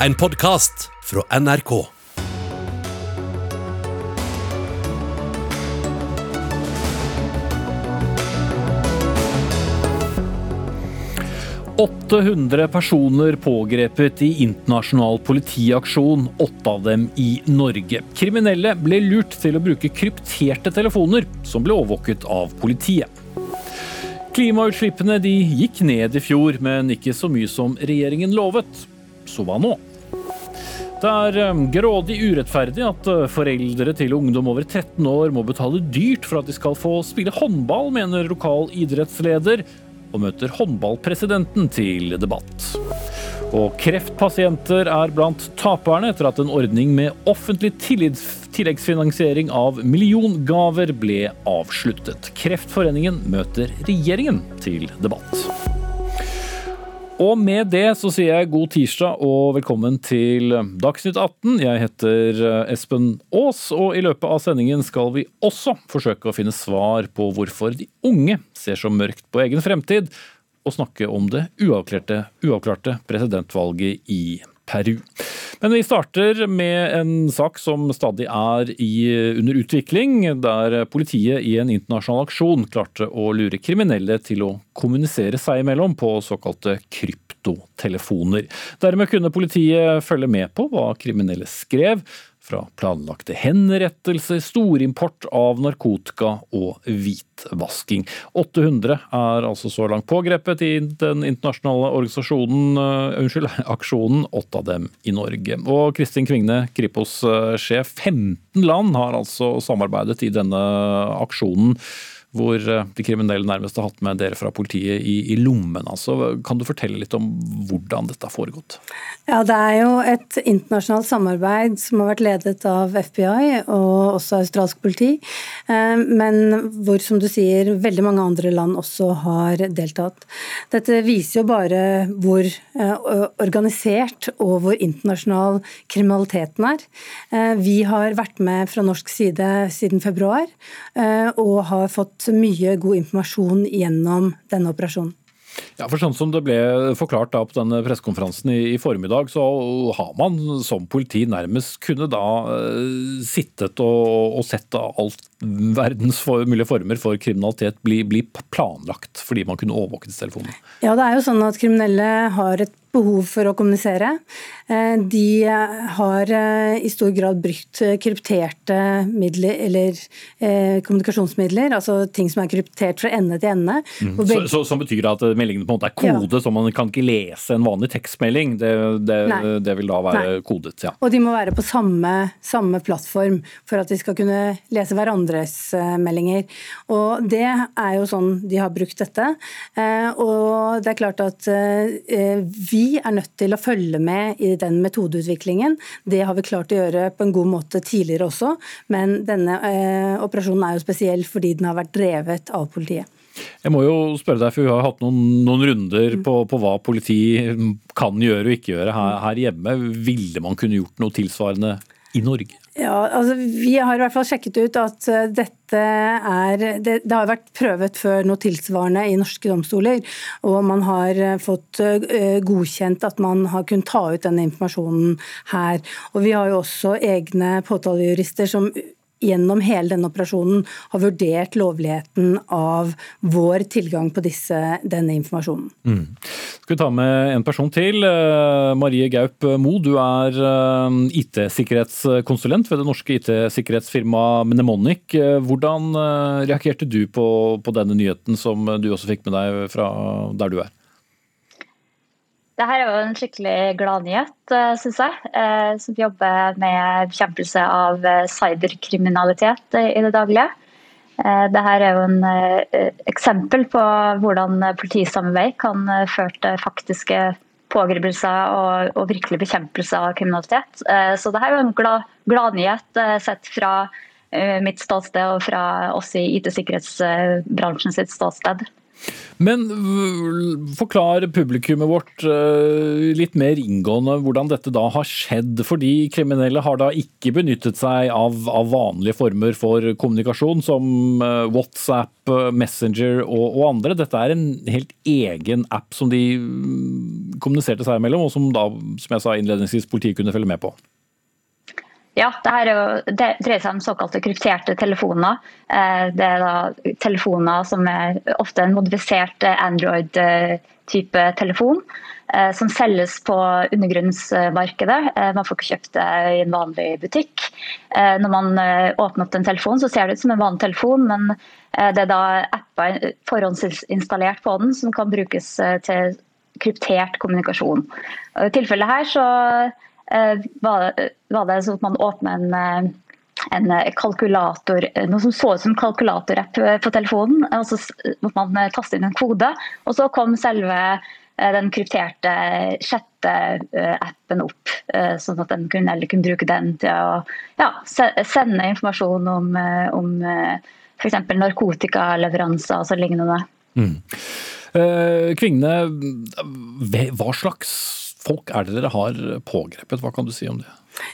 En podkast fra NRK. «800 personer pågrepet i internasjonal politiaksjon, åtte av dem i Norge. Kriminelle ble lurt til å bruke krypterte telefoner, som ble overvåket av politiet. Klimautslippene de gikk ned i fjor, men ikke så mye som regjeringen lovet. Nå? Det er eh, grådig urettferdig at eh, foreldre til ungdom over 13 år må betale dyrt for at de skal få spille håndball, mener lokal idrettsleder, og møter håndballpresidenten til debatt. Og kreftpasienter er blant taperne etter at en ordning med offentlig tilleggsfinansiering av milliongaver ble avsluttet. Kreftforeningen møter regjeringen til debatt. Og med det så sier jeg god tirsdag og velkommen til Dagsnytt 18. Jeg heter eh, Espen Aas, og i løpet av sendingen skal vi også forsøke å finne svar på hvorfor de unge ser så mørkt på egen fremtid, og snakke om det uavklarte, presidentvalget i Peru. Men vi starter med en sak som stadig er i, under utvikling, der politiet i en internasjonal aksjon klarte å lure kriminelle til å kommunisere seg imellom på såkalte kryptotelefoner. Dermed kunne politiet følge med på hva kriminelle skrev, fra planlagte henrettelser, storimport av narkotika og hvitvasking. 800 er altså så langt pågrepet i den internasjonale organisasjonen, uh, unnskyld, aksjonen, åtte av dem i Norge. Og Kristin Kvigne, Kripos-sjef, 15 land har altså samarbeidet i denne aksjonen hvor eh, de kriminelle nærmest har hatt med dere fra politiet i, i lommen. Altså, kan du fortelle litt om hvordan dette har foregått? Ja, Det er jo et internasjonalt samarbeid som har vært ledet av FBI og også australsk politi, eh, men hvor, som du sier, veldig mange andre land også har deltatt. Dette viser jo bare hvor eh, organisert og hvor internasjonal kriminaliteten er. Vi har vært med fra norsk side siden februar og har fått mye god informasjon gjennom denne operasjonen. Ja, for sånn som det ble forklart da på denne pressekonferansen i, i, formiddag, så har man som politi nærmest kunne da uh, sittet og, og sett alt verdens for, mulige former for kriminalitet bli, bli planlagt fordi man kunne overvåke disse telefonene. Ja, det er jo sånn at kriminelle har et behov for å kommunisere. Eh, de har eh, i stor grad brukt krypterte midler, eller eh, kommunikasjonsmidler, altså ting som er kryptert fra ende til ende. Mm. Så, så, som betyr at meldingen på en måte er kode, ja. så man kan ikke lese en vanlig tekstmelding. Det, det, det vil da være Nei. kodet. ja. Og de må være på samme, samme, plattform for at de skal kunne lese hverandres meldinger. Og det er jo sånn de har brukt dette. Og det er klart at vi er nødt til å følge med i den metodeutviklingen. Det har vi klart å gjøre på en god måte tidligere også, men denne eh, operasjonen er jo spesiell fordi den har vært drevet av politiet. Jeg må jo spørre deg, for Vi har hatt noen, noen runder på, på, hva politi kan gjøre og ikke gjøre her, her hjemme. Ville man kunne gjort noe tilsvarende i Norge? Ja, altså Vi har i hvert fall sjekket ut at eh, dette er Det, det har vært prøvet før noe tilsvarende i norske domstoler. Og man har eh, fått eh, godkjent at man har kunnet ta ut denne informasjonen her. Og vi har jo også egne påtalejurister som gjennom hele denne operasjonen har vurdert lovligheten av vår tilgang på disse, denne informasjonen. Mm. Skal vi ta med en person til. Eh, Marie Gaup Mo, du er eh, IT-sikkerhetskonsulent ved det norske IT-sikkerhetsfirmaet Mnemonic. Eh, hvordan reagerte du på, på denne nyheten som du også fikk med deg fra der du er? Dette er jo en skikkelig gladnyhet, eh, syns jeg. Eh, som jobber med bekjempelse av eh, cyberkriminalitet i det daglige. Dette er jo en eksempel på hvordan politisamarbeid kan føre til faktiske pågripelser og, og, virkelig bekjempelse av kriminalitet. Så dette er jo en glad, gladnyhet sett fra mitt ståsted og fra oss i IT-sikkerhetsbransjen sitt ståsted. Men forklar publikummet vårt eh, litt mer inngående hvordan dette da har skjedd. Fordi kriminelle har da ikke benyttet seg av, av vanlige former for kommunikasjon, som eh, WhatsApp, eh, Messenger og, og, andre. Dette er en helt egen app som de mm, kommuniserte seg imellom, og som da, som jeg sa innledningsvis, politiet kunne følge med på. Ja, det, jo, det dreier seg om såkalte krypterte telefoner. Eh, det er da telefoner som er ofte en modifisert eh, Android-type telefon. Eh, som selges på undergrunnsmarkedet. Man får ikke kjøpt det i en vanlig butikk. Når man åpner opp en telefon, så ser det ut som en vanlig telefon, men det er da apper forhåndsinstallert på den som kan brukes til kryptert kommunikasjon. I tilfellet her så var, var det sånn at man åpna en, eh, en kalkulator, noe som så ut som kalkulatorapp på telefonen. og Så måtte man taste inn en kode, og så kom selve eh, den krypterte sjette appen opp. Sånn at den kunne, kunne, bruke den til å ja, sende informasjon om, om f.eks. narkotikaleveranser og så lignende. Mm. Kvigne, hva slags folk er det dere har pågrepet? Hva kan du si om det?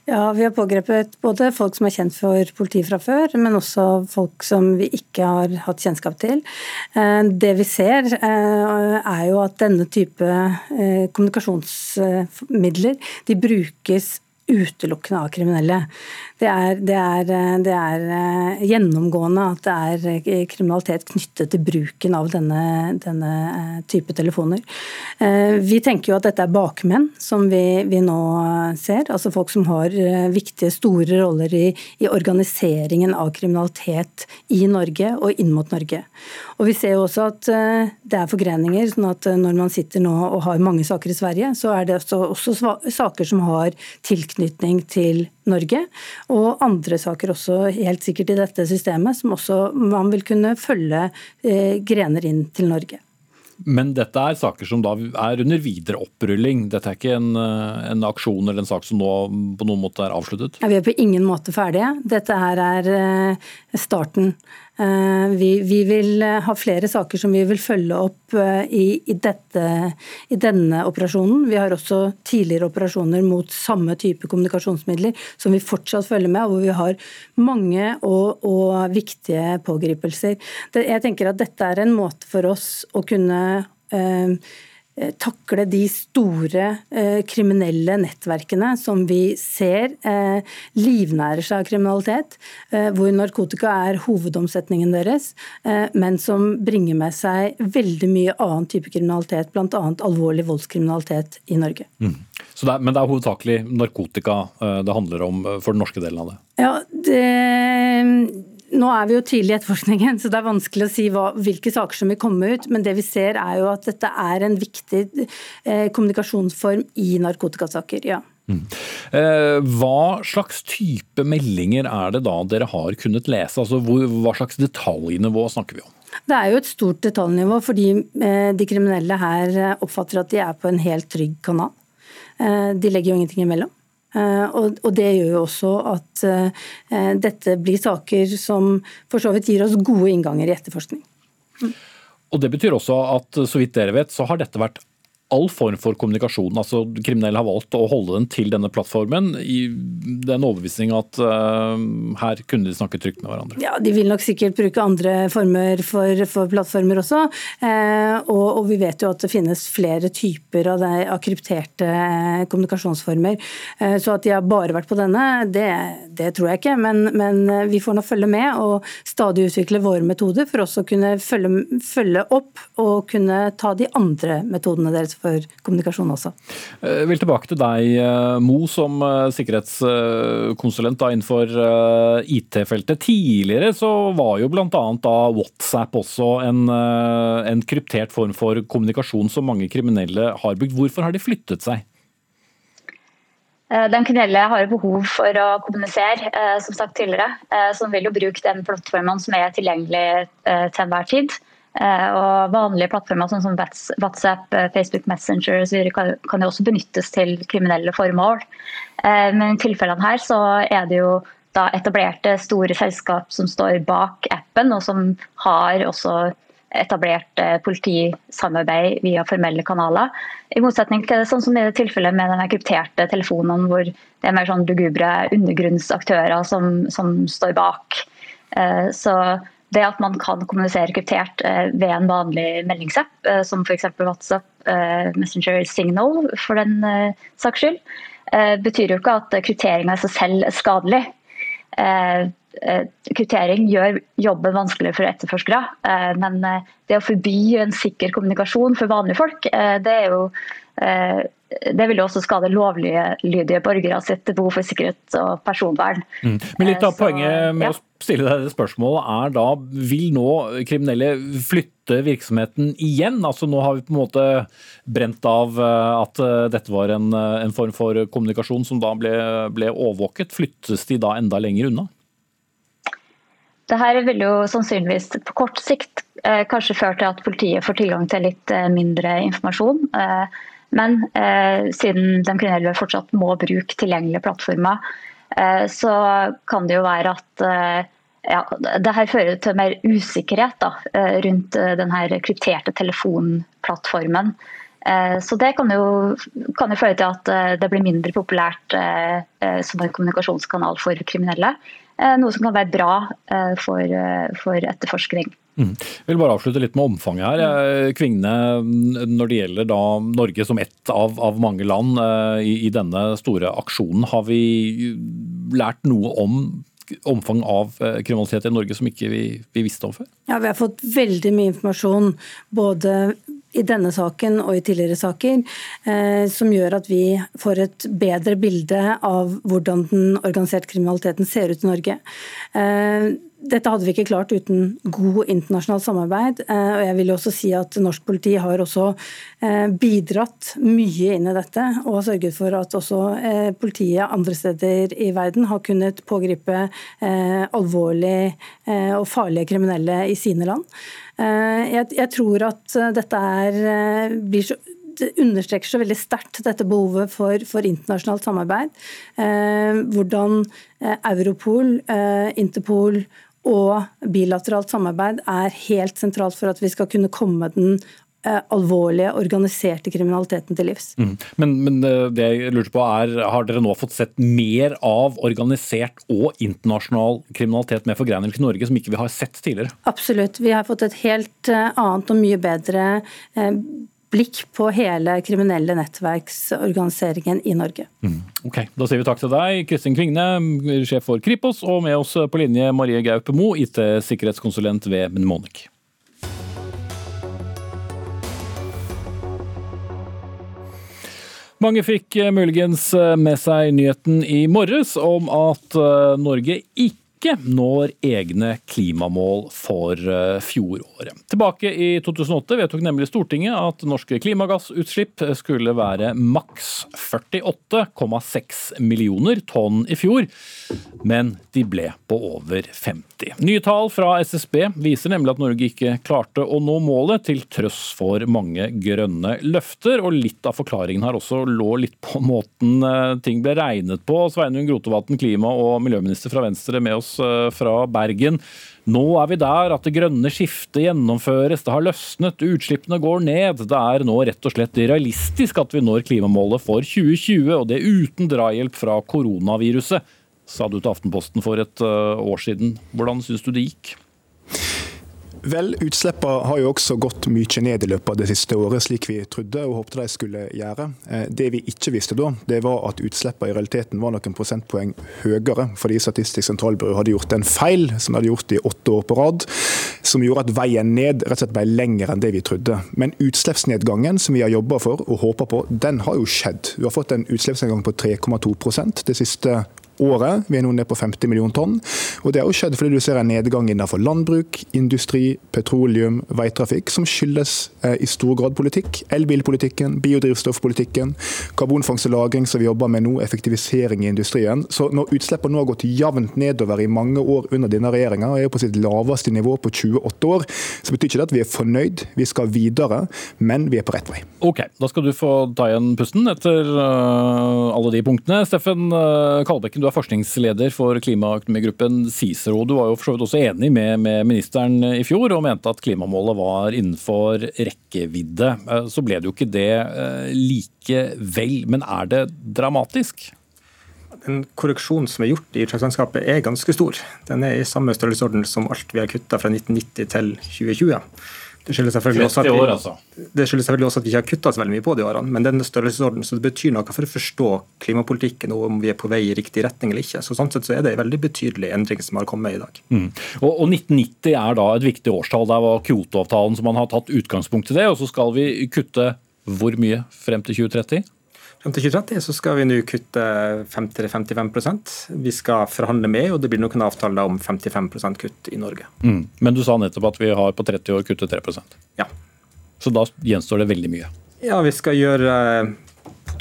Ja, Vi har pågrepet både folk som er kjent for politiet fra før, men også folk som vi ikke har hatt kjennskap til. Eh, det vi ser eh, er jo at denne type eh, kommunikasjonsmidler de brukes utelukkende av kriminelle. Det er, det, er, det er, eh, gjennomgående at det er eh, kriminalitet knyttet til bruken av denne, denne eh, type telefoner. Vi tenker jo at dette er bakmenn, som vi, vi nå ser. Altså folk som har viktige, store roller i, i, organiseringen av kriminalitet i Norge og inn mot Norge. Og Vi ser jo også at det er forgreninger. sånn at Når man sitter nå og har mange saker i Sverige, så er det også, også saker som har tilknytning til Norge, og andre saker også helt sikkert i dette systemet, som også man vil kunne følge eh, grener inn til Norge. Men dette er saker som da er under videre opprulling. Dette er ikke en, eh, en aksjon eller en sak som nå på noen måte er avsluttet? Ja, vi er på ingen måte ferdige. Dette her er eh, starten. Eh, vi, vi, vil ha flere saker som vi vil følge opp i, i, dette, i, denne operasjonen. Vi har også tidligere operasjoner mot samme type kommunikasjonsmidler som vi fortsatt følger med, og hvor vi har mange og, og viktige pågripelser. Jeg tenker at dette er en måte for oss å kunne Eh, takle de store eh, kriminelle nettverkene som vi ser eh, livnærer seg av kriminalitet, eh, hvor narkotika er hovedomsetningen deres, eh, men som bringer med seg veldig mye annen type kriminalitet, bl.a. alvorlig voldskriminalitet i Norge. Mm. Det er, men det er hovedsakelig narkotika eh, det handler om for den norske delen av det? Ja, det nå er vi jo tidlig i etterforskningen, så det er vanskelig å si hva, hvilke saker som vil komme ut. Men det vi ser er jo at dette er en viktig eh, kommunikasjonsform i narkotikasaker. ja. Mm. Eh, hva slags type meldinger er det da dere har kunnet lese? Altså, hvor, hva slags detaljnivå snakker vi om? Det er jo et stort detaljnivå, fordi eh, de kriminelle her oppfatter at de er på en helt trygg kanal. Eh, de legger jo ingenting imellom. Eh, og, det gjør jo også at eh, dette blir saker som for så vidt gir oss gode innganger i etterforskning. Og Det betyr også at så vidt dere vet, så har dette vært all form for kommunikasjon. altså Kriminelle har valgt å holde den til denne plattformen i den overbevisning at uh, her kunne de snakke trygt med hverandre. Ja, De vil nok sikkert bruke andre former for, for plattformer også. Eh, og, og, vi vet jo at det finnes flere typer av, det, av krypterte kommunikasjonsformer. kommunikasjonsformer. så at de har bare vært på denne, det, det tror jeg ikke. Men, men, vi får nå følge med og stadig utvikle våre metoder for også å kunne følge, følge opp og kunne ta de andre metodene deres for kommunikasjon også. Jeg vil tilbake til deg, eh, Mo, som sikkerhetskonsulent sikkerhetskonsulent innenfor eh, IT-feltet. Tidligere så var jo bl.a. WhatsApp også en, en kryptert form for kommunikasjon som mange kriminelle har brukt. Hvorfor har de flyttet seg? Den kriminelle har behov for å kommunisere, som sagt tidligere. Så de vil jo bruke den plattformen som er tilgjengelig til enhver tid. Eh, og vanlige plattformer sånn som WhatsApp, eh, Facebook Messenger kan, kan jo også benyttes til kriminelle formål. Eh, men i tilfellene her så er det jo da etablerte store selskap som står bak appen, og som har også etablert politisamarbeid via formelle kanaler. I motsetning til sånn som i det tilfellet med de krypterte telefonene, hvor det er mer sånn lugubre undergrunnsaktører som, som står bak. Så det at man kan kommunisere kryptert ved en vanlig meldingsapp, som f.eks. WhatsApp, Messenger Signal for den saks skyld, betyr jo ikke at krypteringa i seg selv er skadelig. Eh, eh, kryptering gjør jobben vanskeligere for etterforskere, eh, men det å forby en sikker kommunikasjon for vanlige folk, det er jo det vil jo også skade lovlydige borgere sitt behov for sikkerhet og personvern. Mm. Men litt av poenget med ja. å stille deg det spørsmålet er da, vil nå kriminelle flytte virksomheten igjen? Altså Nå har vi på en måte brent av at dette var en, en form for kommunikasjon som da ble, ble overvåket. Flyttes de da enda lenger unna? Det her vil jo sannsynligvis på kort sikt eh, kanskje føre til at politiet får tilgang til litt eh, mindre informasjon. Eh, men eh, siden de kriminelle fortsatt må bruke tilgjengelige plattformer, eh, så kan det jo være at eh, ja, det her fører til mer usikkerhet da, eh, rundt eh, her krypterte telefonplattformen. Eh, så Det kan jo, kan jo, føre til at det blir mindre populært som en kommunikasjonskanal for kriminelle. Noe som kan være bra for, for etterforskning. Mm. Jeg vil bare avslutte litt med omfanget her. Kvigne, når det gjelder da Norge som ett av, av mange land uh, i, i, denne store aksjonen, har vi lært noe om omfang av uh, kriminalitet i Norge som ikke vi, vi, visste om før? Ja, Vi har fått veldig mye informasjon både i denne saken og i tidligere saker, eh, som gjør at vi får et bedre bilde av hvordan den organiserte kriminaliteten ser ut i Norge dette hadde vi ikke klart uten god internasjonalt samarbeid. Eh, og jeg vil også si at Norsk politi har også eh, bidratt mye inn i dette, og har sørget for at også eh, politiet andre steder i verden har kunnet pågripe alvorlige og farlige kriminelle i sine land. Jeg tror at dette er, blir så det understreker så veldig sterkt dette behovet for, for internasjonalt samarbeid. Eh, hvordan Europol, eh, Interpol og bilateralt samarbeid er helt sentralt for at vi skal kunne komme den eh, alvorlige, organiserte kriminaliteten til livs. Mm. Men, men, eh, det jeg lurte på er, har dere nå fått sett mer av organisert og internasjonal kriminalitet med forgreininger til Norge som ikke vi har sett tidligere? Absolutt. Vi har fått et helt eh, annet og mye bedre blikk på hele kriminelle nettverksorganiseringen i Norge. Mm. Ok, Da sier vi takk til deg, Kristin Kvigne, sjef for Kripos, og med oss på linje Marie Gaupe Mo, IT-sikkerhetskonsulent ved Mnemonic. Mange fikk muligens med seg nyheten i morges om at Norge ikke ikke når egne klimamål for eh, fjoråret. Tilbake i 2008 vedtok nemlig Stortinget at norske klimagassutslipp skulle være maks 48,6 millioner tonn i fjor, men de ble på over 50. Nye tall fra SSB viser nemlig at Norge ikke klarte å nå målet, til trøss for mange grønne løfter, og litt av forklaringen her også lå litt på måten eh, ting ble regnet på. Sveinung Grotevatn, klima- og miljøminister fra Venstre, med oss Eh, fra Bergen. Nå er vi der at det grønne skiftet gjennomføres, det har løsnet, utslippene går ned. Det er nå rett og slett realistisk at vi når klimamålet for 2020, og det uten drahjelp fra koronaviruset, sa du til Aftenposten for et eh, år siden. Hvordan syns du det gikk? Vel, Utslippene har jo også gått mye ned i løpet av det siste året, slik vi trodde og håpte de skulle gjøre. Eh, det vi ikke visste da, det var at utslippene i realiteten var noen prosentpoeng høyere, fordi Statistisk sentralbyrå hadde gjort en feil, som de hadde gjort i åtte år på rad, som gjorde at veien ned rett og slett ble lengre enn det vi trodde. Men utslippsnedgangen som vi har jobba for og håpa på, den har jo skjedd. Vi har fått en utslippsnedgang på 3,2% det siste året. Vi er nå nede på 50 millioner tonn. Og Det har jo skjedd fordi du ser en nedgang innenfor landbruk, industri, petroleum, veitrafikk, som skyldes eh, i stor grad politikk. Elbilpolitikken, biodrivstoffpolitikken, karbonfangst og -lagring som vi jobber med nå, effektivisering i industrien. Så når utslippene nå har gått jevnt nedover i mange år under denne regjeringa, og er på sitt laveste nivå på 28 år, så betyr ikke det at vi er fornøyd. Vi skal videre, men vi er på rett vei. Ok, da skal du få ta igjen pusten etter uh, alle de punktene. Steffen uh, Kalbekken, du er forskningsleder for klimaøkonomigruppen CICERO. Du var jo for så vidt også enig med, med, ministeren i fjor og mente at klimamålet var innenfor rekkevidde. Eh, så ble det jo ikke det likevel. Men er det dramatisk? Den korreksjonen som er gjort i utslippslandskapet er ganske stor. Den er i samme størrelsesorden som alt vi har kutta fra 1990 til 2020. Det skyldes selvfølgelig, også at vi, altså. det skyldes selvfølgelig også at vi ikke har kutta så veldig mye på de årene, men den størrelsesorden, så det betyr noe for å forstå klimapolitikken og om vi er på vei i riktig retning eller ikke. Så Sånn sett så er det en veldig betydelig endring som har kommet i dag. Mm. Og, og, 1990 er da et viktig årstall. Der var Kyoto-avtalen som man har tatt utgangspunkt i det. Og så skal vi kutte hvor mye frem til 2030? Frem til 2030 så skal vi nå kutte 50-55% Vi skal forhandle med, og det blir noen avtaler om 55% kutt i Norge. Mm. Men du sa nettopp at vi har på 30 år kuttet 3% Ja. Så da gjenstår det veldig mye? Ja, vi skal gjøre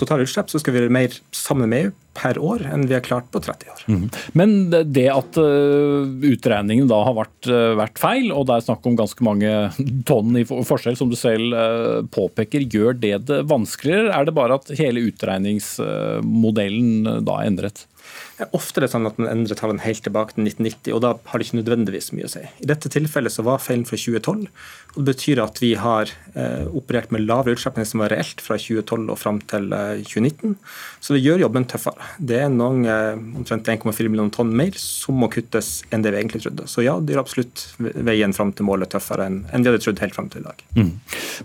totale utslipp så skal vi gjøre mer sammen med EU per år enn vi har klart på 30 år. Mm. Men det at uh, utregningen da har vært, uh, vært, feil, og det er snakk om ganske mange tonn i forskjell, som du selv uh, påpeker, gjør det det vanskeligere? Er det bare at hele utregningsmodellen da er endret? Ofte er det sånn at man endrer tallene helt tilbake til 1990, og da har det ikke nødvendigvis mye å si. I dette tilfellet så var feilen fra 2012, og det betyr at vi har eh, operert med lavere utslipp enn som var reelt fra 2012 og fram til eh, 2019. Så det gjør jobben tøffere. Det er noen, eh, omtrent 1,4 millioner tonn mer som må kuttes enn det vi egentlig trodde. Så ja, det gjør absolutt veien fram til målet tøffere enn, enn vi hadde trodd helt fram til i dag. Mm.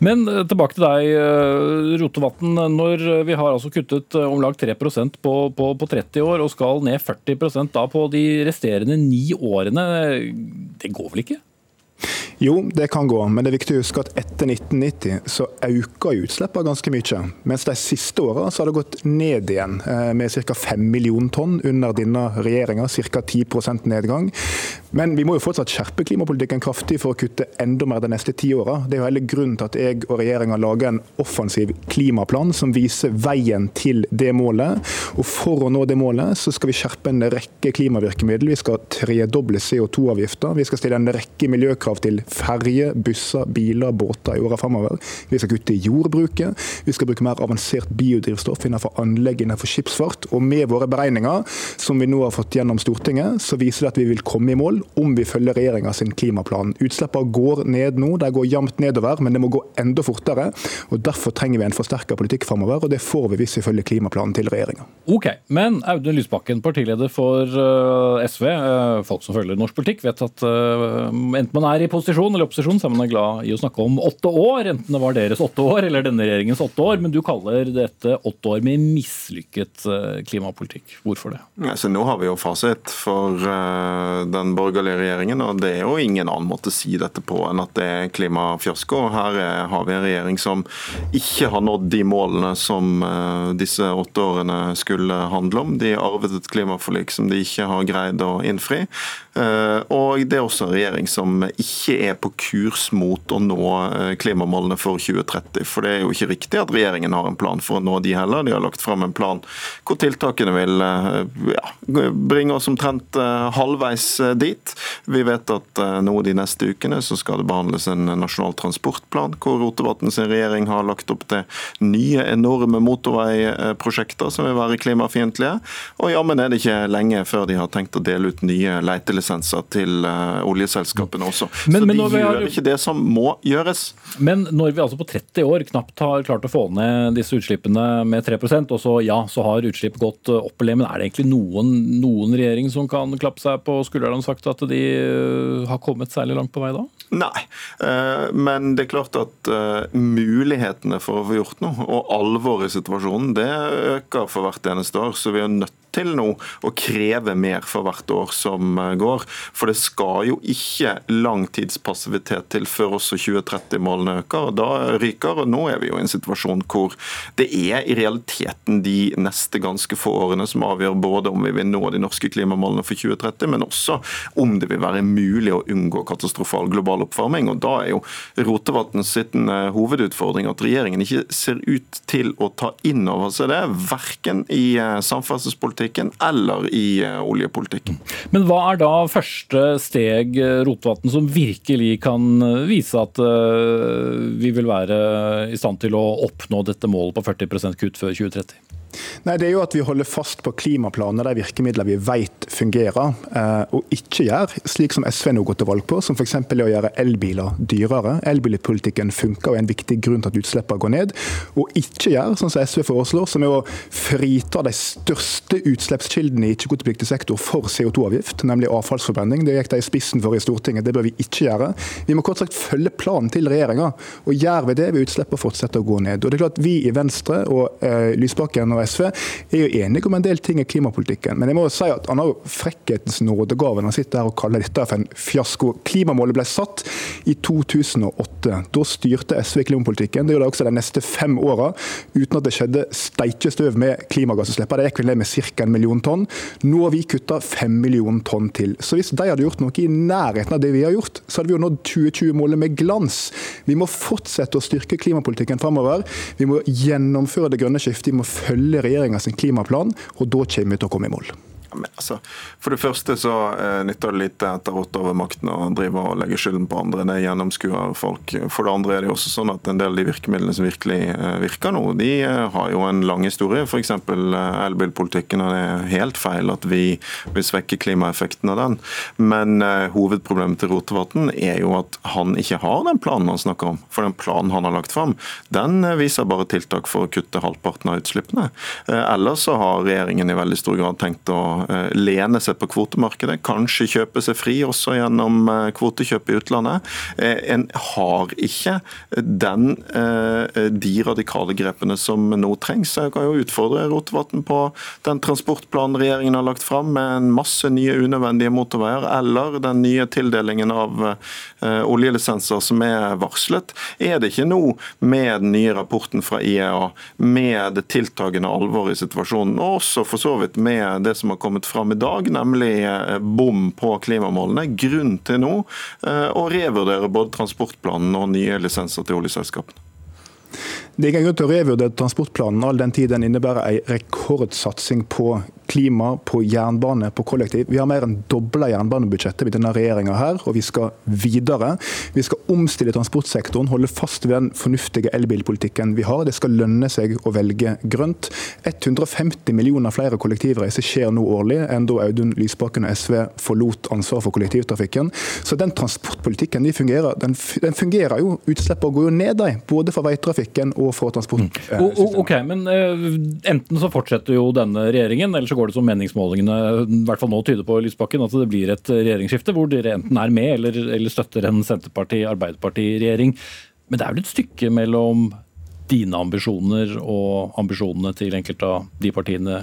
Men eh, tilbake til deg, eh, Rotevatn. Når vi har altså kuttet eh, om lag 3% på, på, på 30 år og skal ned 40% da på de resterende ni årene. Det går vel ikke? Jo, det kan gå, men det er viktig å huske at etter 1990 så øker utslippene ganske mye. Mens de siste åra har det gått ned igjen, eh, med ca. 5 millioner tonn under denne regjeringa. Ca. 10% nedgang. Men vi må jo fortsatt skjerpe klimapolitikken kraftig for å kutte enda mer de neste ti åra. Det er jo hele grunnen til at jeg og regjeringa lager en offensiv klimaplan som viser veien til det målet. Og for å nå det målet så skal vi skjerpe en rekke klimavirkemidler. Vi skal tredoble CO2-avgifter. Vi skal stille en rekke miljøkrav til ferje, busser, biler, båter i åra framover. Vi skal kutte i jordbruket. Vi skal bruke mer avansert biodrivstoff innenfor anlegg innenfor skipsfart. Og med våre beregninger, som vi nå har fått gjennom Stortinget, så viser det at vi vil komme i mål om vi følger regjeringa sin klimaplan. Utslippene går ned nå, de går jevnt nedover, men det må gå enda fortere. og Derfor trenger vi en forsterka politikk framover, og det får vi hvis vi følger klimaplanen til regjeringa. Ok, men Audun Lysbakken, partileder for eh, SV, eh, folk som følger norsk politikk, vet at eh, enten man er i posisjon eller opposisjon, så er man glad i å snakke om åtte år, enten det var deres åtte år eller denne regjeringens åtte år. Men du kaller dette åtte år med mislykket klimapolitikk. Hvorfor det? Altså, nå har vi jo fasit for den borgerlige regjeringen, og det er jo ingen annen måte å si dette på enn at det er klimafiasko. Her er, har vi en regjering som ikke har nådd de målene som uh, disse åtte årene skulle handle om. De arvet et klimaforlik som de ikke har greid å innfri. Uh, og det er også en regjering som ikke er på kurs mot å nå eh, klimamålene for 2030. For det er jo ikke riktig at regjeringen har en plan for å nå de heller. De har lagt fram en plan hvor tiltakene vil eh, ja, bringe oss omtrent eh, halvveis dit. Vi vet at nå de neste ukene så skal det behandles en nasjonal transportplan, hvor Rotevatn sin regjering har lagt opp til nye, enorme motorveiprosjekter som vil være klimafiendtlige. Og jammen er det ikke lenge før de har tenkt å dele ut nye letelisenser til oljeselskapene også. Men, så de gjør har... ikke det som må gjøres. Men når vi altså på 30 år knapt har klart å få ned disse utslippene med 3% og så ja, så har utslipp gått opp eller men er det egentlig noen, noen regjering som kan klappe seg på skulderen og sagt at de øh, har kommet særlig langt på vei da? Nei, eh, men det er klart at eh, mulighetene for å få gjort noe, og alvoret i situasjonen, det øker for hvert eneste år. Så vi er nødt til nå å kreve mer for hvert år som eh, går. For det skal jo ikke langtidspassivitet til før også 2030-målene øker. Da ryker. og Nå er vi jo i en situasjon hvor det er i realiteten de neste ganske få årene som avgjør både om vi vil nå de norske klimamålene for 2030, men også om det vil være mulig å unngå katastrofal global oppvarming. og Da er jo Rotevatn eh, hovedutfordring at regjeringen ikke ser ut til å ta inn over seg det, verken i eh, samferdselspolitikk energipolitikken eller i eh, oljepolitikken. Men hva er da første steg, eh, Rotevatn, som virkelig kan eh, vise at vi vil være i stand til å oppnå dette målet på 40% kutt før 2030? Nei, det er jo at Vi holder fast på klimaplanene de virkemidlene vi vet fungerer, eh, og ikke gjør slik som SV nå går til valg på, som f.eks. å gjøre elbiler dyrere. Elbilpolitikken funker og er en viktig grunn til at utslippene går ned. Og ikke gjør sånn som SV foreslår, som er å frita de største utslippskildene i ikke-kvotepliktig sektor for CO2-avgift, nemlig avfallsforbrenning. Det gikk de i spissen for i Stortinget, det bør vi ikke gjøre. Vi må kort sagt følge planen til regjeringa, og gjør vi det, vil utslippene fortsette å gå ned. Og det er klart Vi i Venstre og eh, Lysbakken og SV er jo enige om en del ting i klimapolitikken. Men jeg må jo si at han har jo frekkhetens nådegave når han sitter her og kaller dette for en fiasko. Klimamålet ble satt i 2008. Da styrte SV klimapolitikken. Det gjorde de også de neste fem åra, uten at det skjedde steikestøv med klimagassutslippene. Det gikk vel ned med ca. en million tonn. Nå har vi kutta fem millioner tonn til. Så hvis de hadde gjort noe i nærheten av det vi har gjort, så hadde vi jo nådd 2020-målet med glans. Vi må fortsette å styrke klimapolitikken framover. Vi må gjennomføre det grønne skiftet. Vi må følge regjeringa sin klimaplan, og da kommer vi til å komme i mål. Men altså, for det første så eh, nytter det lite etter åtte år ved makten å drive og legge skylden på andre. Det gjennomskuer folk. For det andre er det også sånn at en del av de virkemidlene som virkelig eh, virker nå, de eh, har jo en lang historie. F.eks. Eh, elbilpolitikken. og Det er helt feil at vi vil svekke klimaeffekten av den. Men eh, hovedproblemet til Rotevatn er jo at han ikke har den planen han snakker om. For den planen han har lagt fram, den eh, viser bare tiltak for å kutte halvparten av utslippene. Ellers så har regjeringen i veldig stor grad tenkt å lene seg på kvotemarkedet, kanskje kjøpe seg fri også gjennom eh, kvotekjøp i utlandet. Eh, En har ikke den, eh, de radikale grepene som nå trengs. Jeg kan jo utfordre Rotevatn på den transportplanen regjeringen har lagt fram med en masse nye unødvendige motorveier, eller den nye tildelingen av eh, oljelisenser som er varslet. Er det ikke nå, med den nye rapporten fra IEA, med det tiltagende alvoret i situasjonen, og også for så vidt med det som har kommet fram i dag, nemlig eh, bom på klimamålene, grunn til nå eh, å revurdere både transportplanen og nye lisenser til oljeselskapene? Det er ingen grunn til å revurdere transportplanen all den tid den innebærer en rekordsatsing på klima, på jernbane, på kollektiv. Vi har mer enn dobla jernbanebudsjettet med denne regjeringa her, og vi skal videre. Vi skal omstille transportsektoren, holde fast ved den fornuftige elbilpolitikken vi har. Det skal lønne seg å velge grønt. 150 millioner flere kollektivreiser skjer nå årlig enn da Audun Lysbakken og SV forlot ansvaret for kollektivtrafikken. Så den transportpolitikken de fungerer, den, den fungerer jo. Utslippene går jo ned, de, både for veitrafikken og for transportsystemet. Mm. Ok, men eh, Enten så fortsetter jo denne regjeringen, eller så går det som meningsmålingene i hvert fall nå tyder på, Lysbakken, at det blir et regjeringsskifte hvor dere enten er med eller, eller støtter en Senterparti-Arbeiderparti-regjering. Men det er vel et stykke mellom dine ambisjoner og ambisjonene til enkelte av de partiene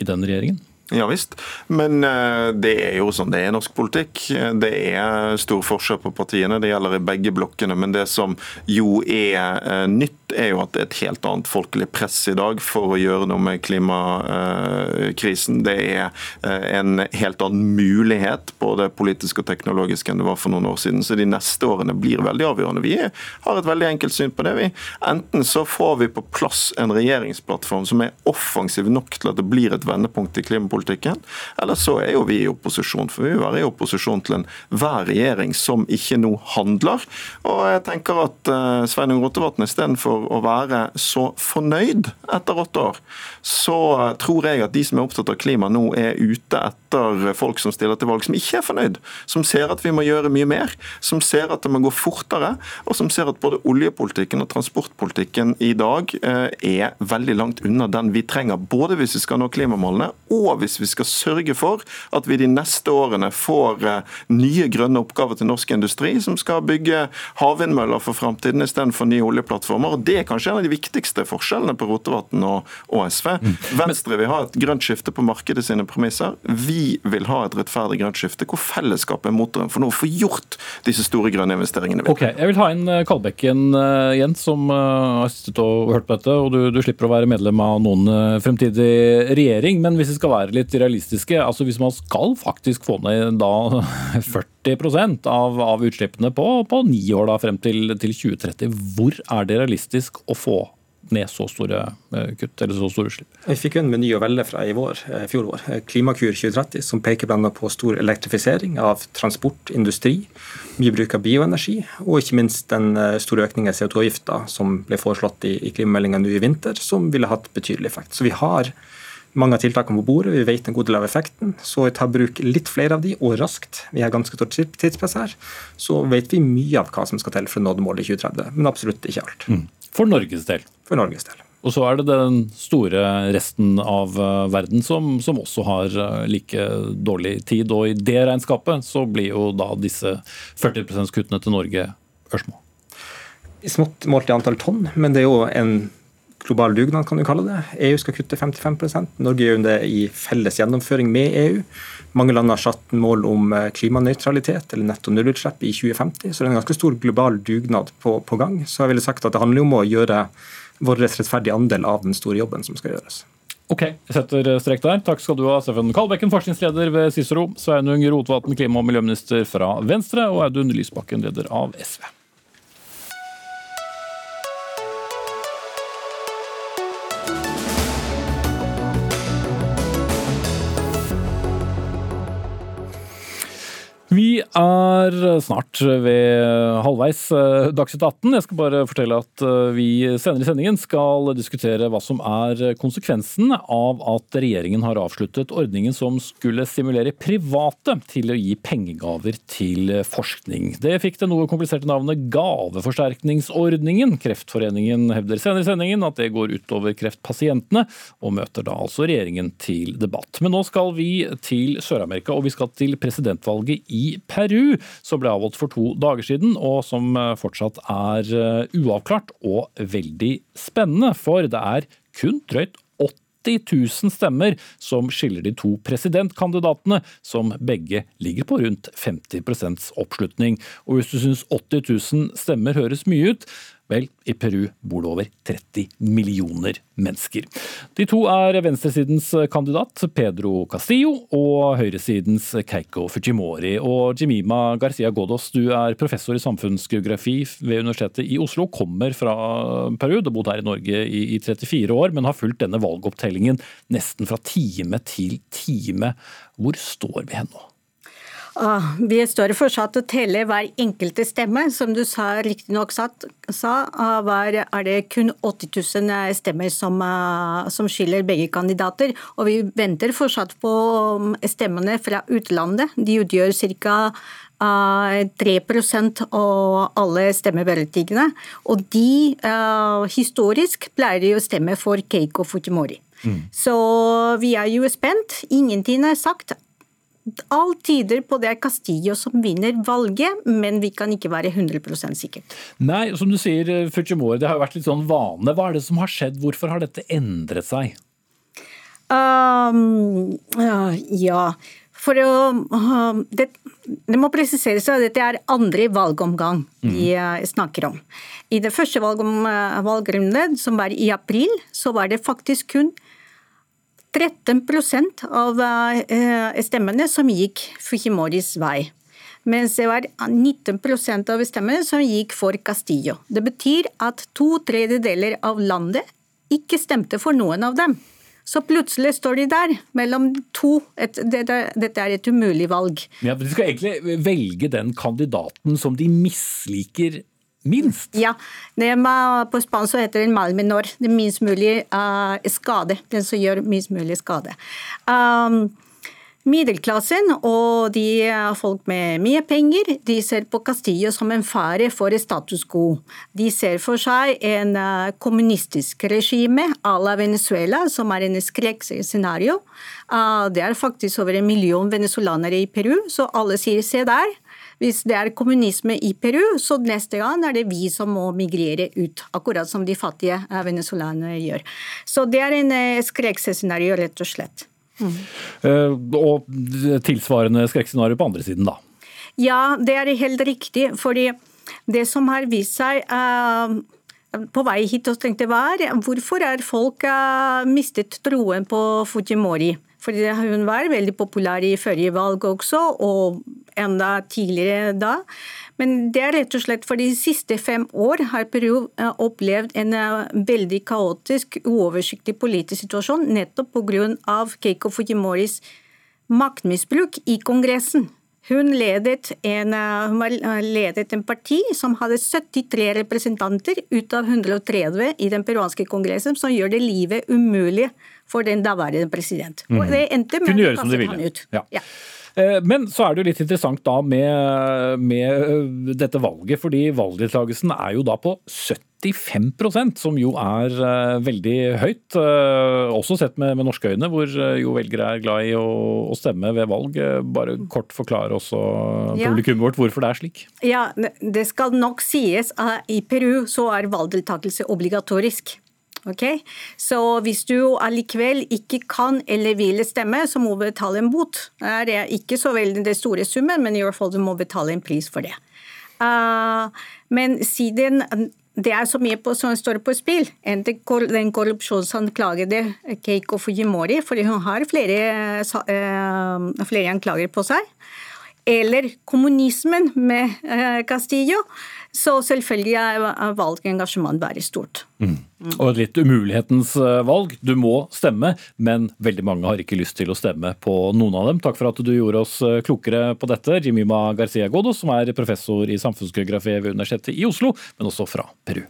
i den regjeringen? Ja visst, men eh, det er jo sånn det er i norsk politikk. Det er stor forskjell på partiene, det gjelder i begge blokkene. Men det som jo er eh, er jo at det er et helt annet folkelig press i dag for å gjøre noe med klimakrisen. Det er eh, en helt annen mulighet, både politisk og teknologisk, enn det var for noen år siden. Så de neste årene blir veldig avgjørende. Vi har et veldig enkelt syn på det. vi. Enten så får vi på plass en regjeringsplattform som er offensiv nok til at det blir et vendepunkt i klimapolitikken, eller så er jo vi i opposisjon. For vi vil være i opposisjon til enhver regjering som ikke nå handler. Og jeg tenker at uh, Sveinung Rotevatn istedenfor å være så fornøyd etter åtte år, så tror jeg at de som er opptatt av klima nå er ute etter folk som stiller til valg som ikke er fornøyd, som ser at vi må gjøre mye mer, som ser at det må gå fortere, og som ser at både oljepolitikken og transportpolitikken i dag eh, er veldig langt unna den vi trenger, både hvis vi skal nå klimamålene og hvis vi skal sørge for at vi de neste årene får eh, nye grønne oppgaver til norsk industri, som skal bygge havvindmøller for framtiden istedenfor nye oljeplattformer. og Det er kanskje en av de viktigste forskjellene på Rotevatn og, og SV. Venstre vil ha et grønt skifte på markedet sine premisser. Vi vil ha et rettferdig grønt skifte hvor fellesskapet er motoren for nå å få gjort disse store grønne investeringene. vi Ok, Jeg vil ha inn eh, Kalbekken Jens, som eh, har sittet og hørt på dette. og du, du slipper å være medlem av noen eh, fremtidig regjering. Men hvis vi skal være litt realistiske, altså hvis man skal faktisk få ned da 40 av, av utslippene på, på ni år da frem til, til 2030, hvor er det realistisk å få ned så store kutt eller så store utslipp. Vi fikk en meny å velge fra i vår, fjor vår, Klimakur 2030, som peker bl.a. på stor elektrifisering av transport, industri, mye bruk av bioenergi, og ikke minst den store økningen i CO2-avgifta som ble foreslått i, i klimameldinga nå i vinter, som ville hatt betydelig effekt. Så vi har mange av tiltakene på bordet, vi vet en god del av effekten. Så ta bruk litt flere av de, og raskt. Vi har ganske stort tidspress her. Så vet vi mye av hva som skal til for å nå målet i 2030, men absolutt ikke alt. Mm. For Norges del. For Norges del. Og så er det den store resten av eh, verden som, som, også har eh, like dårlig tid. Og i det regnskapet så blir jo da disse 40 %-kuttene til Norge ørsmå. Smått målt i antall tonn, men det er jo en global dugnad, kan du kalle det. EU skal kutte 55% Norge gjør det i felles gjennomføring med EU. Mange land har satt mål om eh, klimanøytralitet eller netto nullutslipp i 2050, så det er en ganske stor global dugnad på, på gang. Så jeg ville sagt at det handler om å gjøre vår rettferdige andel av den store jobben som skal gjøres. Ok, jeg setter strek der. Takk skal du ha, Steffen Kalbekken, forskningsleder ved Cicero, Sveinung Rotevatn, klima- og miljøminister fra Venstre, og Audun Lysbakken, leder av SV. Er snart ved halvveis eh, Dagsnytt 18. Jeg skal bare fortelle at eh, vi senere i sendingen skal diskutere hva som er konsekvensen av at regjeringen har avsluttet ordningen som skulle stimulere private til å gi pengegaver til forskning. Det fikk det noe kompliserte navnet Gaveforsterkningsordningen. Kreftforeningen hevder senere i sendingen at det går utover kreftpasientene, og møter da altså regjeringen til debatt. Men nå skal vi til Sør-Amerika, og vi skal til presidentvalget i Peru, som ble avholdt for to dager siden, og som eh, fortsatt er eh, uavklart og veldig spennende. For det er kun drøyt 80 000 stemmer som skiller de to presidentkandidatene, som begge ligger på rundt 50% oppslutning. Og hvis du syns 80 000 stemmer høres mye ut, Vel, i Peru bor det over 30 millioner mennesker. De to er venstresidens kandidat Pedro Castillo og høyresidens Keiko Fujimori. Og Jimima Garcia Godos, du er professor i samfunnsgeografi ved Universitetet i Oslo, kommer fra Peru. Du har bodd her i Norge i, i 34 år, men har fulgt denne valgopptellingen nesten fra time til time. Hvor står vi hen nå? Ah, vi står fortsatt og teller hver enkelte stemme. Som du sa, riktignok sa, var, er det kun 80 000 eh, stemmer som, ah, som, skiller begge kandidater. Og vi venter fortsatt på um, stemmene fra utlandet. De utgjør ca. 3% av alle stemmeberettigede. Og de, historisk, pleier de å stemme for Keiko Fujimori. Mm. Så vi er jo spent. Ingenting er sagt Alt tyder på det er Castillo som vinner valget, men vi kan ikke være 100% sikre. Nei, som du sier, eh, Fujimori, det har jo vært litt sånn vane. Hva er det som har skjedd? Hvorfor har dette endret seg? Um, ja, for å uh, det, det, må presiseres at dette er andre valgomgang vi mm. snakker om. I det første valgom, uh, valgrunden, som var i april, så var det faktisk kun 13 av eh, stemmene som gikk Fujimoris vei. Mens det var 19% av stemmene som gikk for Castillo. Det betyr at to tredjedeler av landet ikke stemte for noen av dem. Så plutselig står de der, mellom to. Et, dette, dette, er et umulig valg. Ja, De skal egentlig velge den kandidaten som de misliker minst? Ja, på spansk heter den mal menor, det minst mulig uh, skade. Den som gjør minst mulig skade. Um, Middelklassen og de folk med mye penger de ser på Castillo som en fare for status quo. De ser for seg en uh, kommunistisk regime à la Venezuela, som er en skrekkscenario. Det er faktisk over en million venezuelanere i Peru, så alle sier se der. Hvis det er kommunisme i Peru, så neste gang er det vi som må migrere ut. Akkurat som de fattige eh, venezuelanerne gjør. Så det er en eh, skrekkscenario, rett og slett. Mm. Og tilsvarende skrekkscenario på andre siden, da? Ja, det er helt riktig. fordi det som har vist seg uh, på vei hit og tenkte var, hvorfor er folk uh, mistet troen på Fujimori? Fordi hun var veldig populær i forrige valg også, og enda tidligere da. Men det er rett og slett for de siste fem år har Peru eh, opplevd en veldig kaotisk, uoversiktlig politisk situasjon nettopp pga. Keiko Fujimoris maktmisbruk i Kongressen. Hun ledet, en, hun ledet en parti som hadde 73 representanter ut av 130 i den peruanske kongressen, som gjør det livet umulig for den daværende president. Og Mhm. det endte med Kunne gjøre som de ville. Ja. Ja. Eh, Men så er det jo litt interessant da med, med eh, dette valget, fordi valgdeltakelsen er jo da på 75% som jo er eh, veldig høyt. eh, Også sett med, med norske øyne, hvor eh, jo velgere er glad i å, å stemme ved valg. Bare kort forklare også Ja. publikummet vårt hvorfor det er slik. Ja, det skal nok sies at i Peru så er valgdeltakelse obligatorisk. Ok, Så hvis du allikevel ikke kan eller vil stemme, så må du betale en bot. Det er ikke så veldig den store summen, men i hvert fall du må betale en pris for det. Uh, men siden det er så mye på, som står på spill, enn den korrupsjonsanklagede Keiko Fujimori, fordi hun har flere, sa- eh, flere anklager på seg, eller kommunismen med eh, Castillo, så selvfølgelig er valgengasjement veldig stort. Og et litt umulighetens eh, valg. Du må stemme, men veldig mange har ikke lyst til å stemme på noen av dem. Takk for at du gjorde oss eh, klokere på dette, Jimima Garcia Godo, som er professor i samfunnsgeografi ved Universitetet i Oslo, men også fra Peru.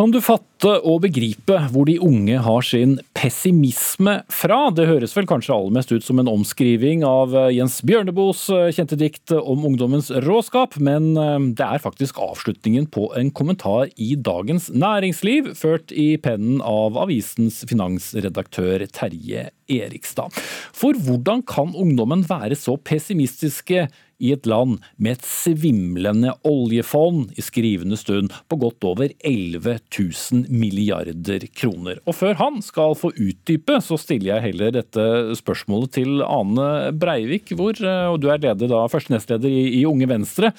Kan du fatte og begripe hvor de unge har sin pessimisme fra? Det høres vel kanskje aller mest ut som en omskriving av eh, Jens Bjørneboes eh, kjente dikt om ungdommens råskap, men eh, det er faktisk avslutningen på en kommentar i Dagens Næringsliv, ført i pennen av avisens finansredaktør Terje Erikstad. For hvordan kan ungdommen være så pessimistiske i et land med et svimlende oljefond i skrivende stund på godt over 11 000 milliarder kroner. Og før han skal få utdype, så stiller jeg heller dette spørsmålet til Ane Breivik, hvor, eh, og du er leder da, første nestleder i, i Unge Venstre.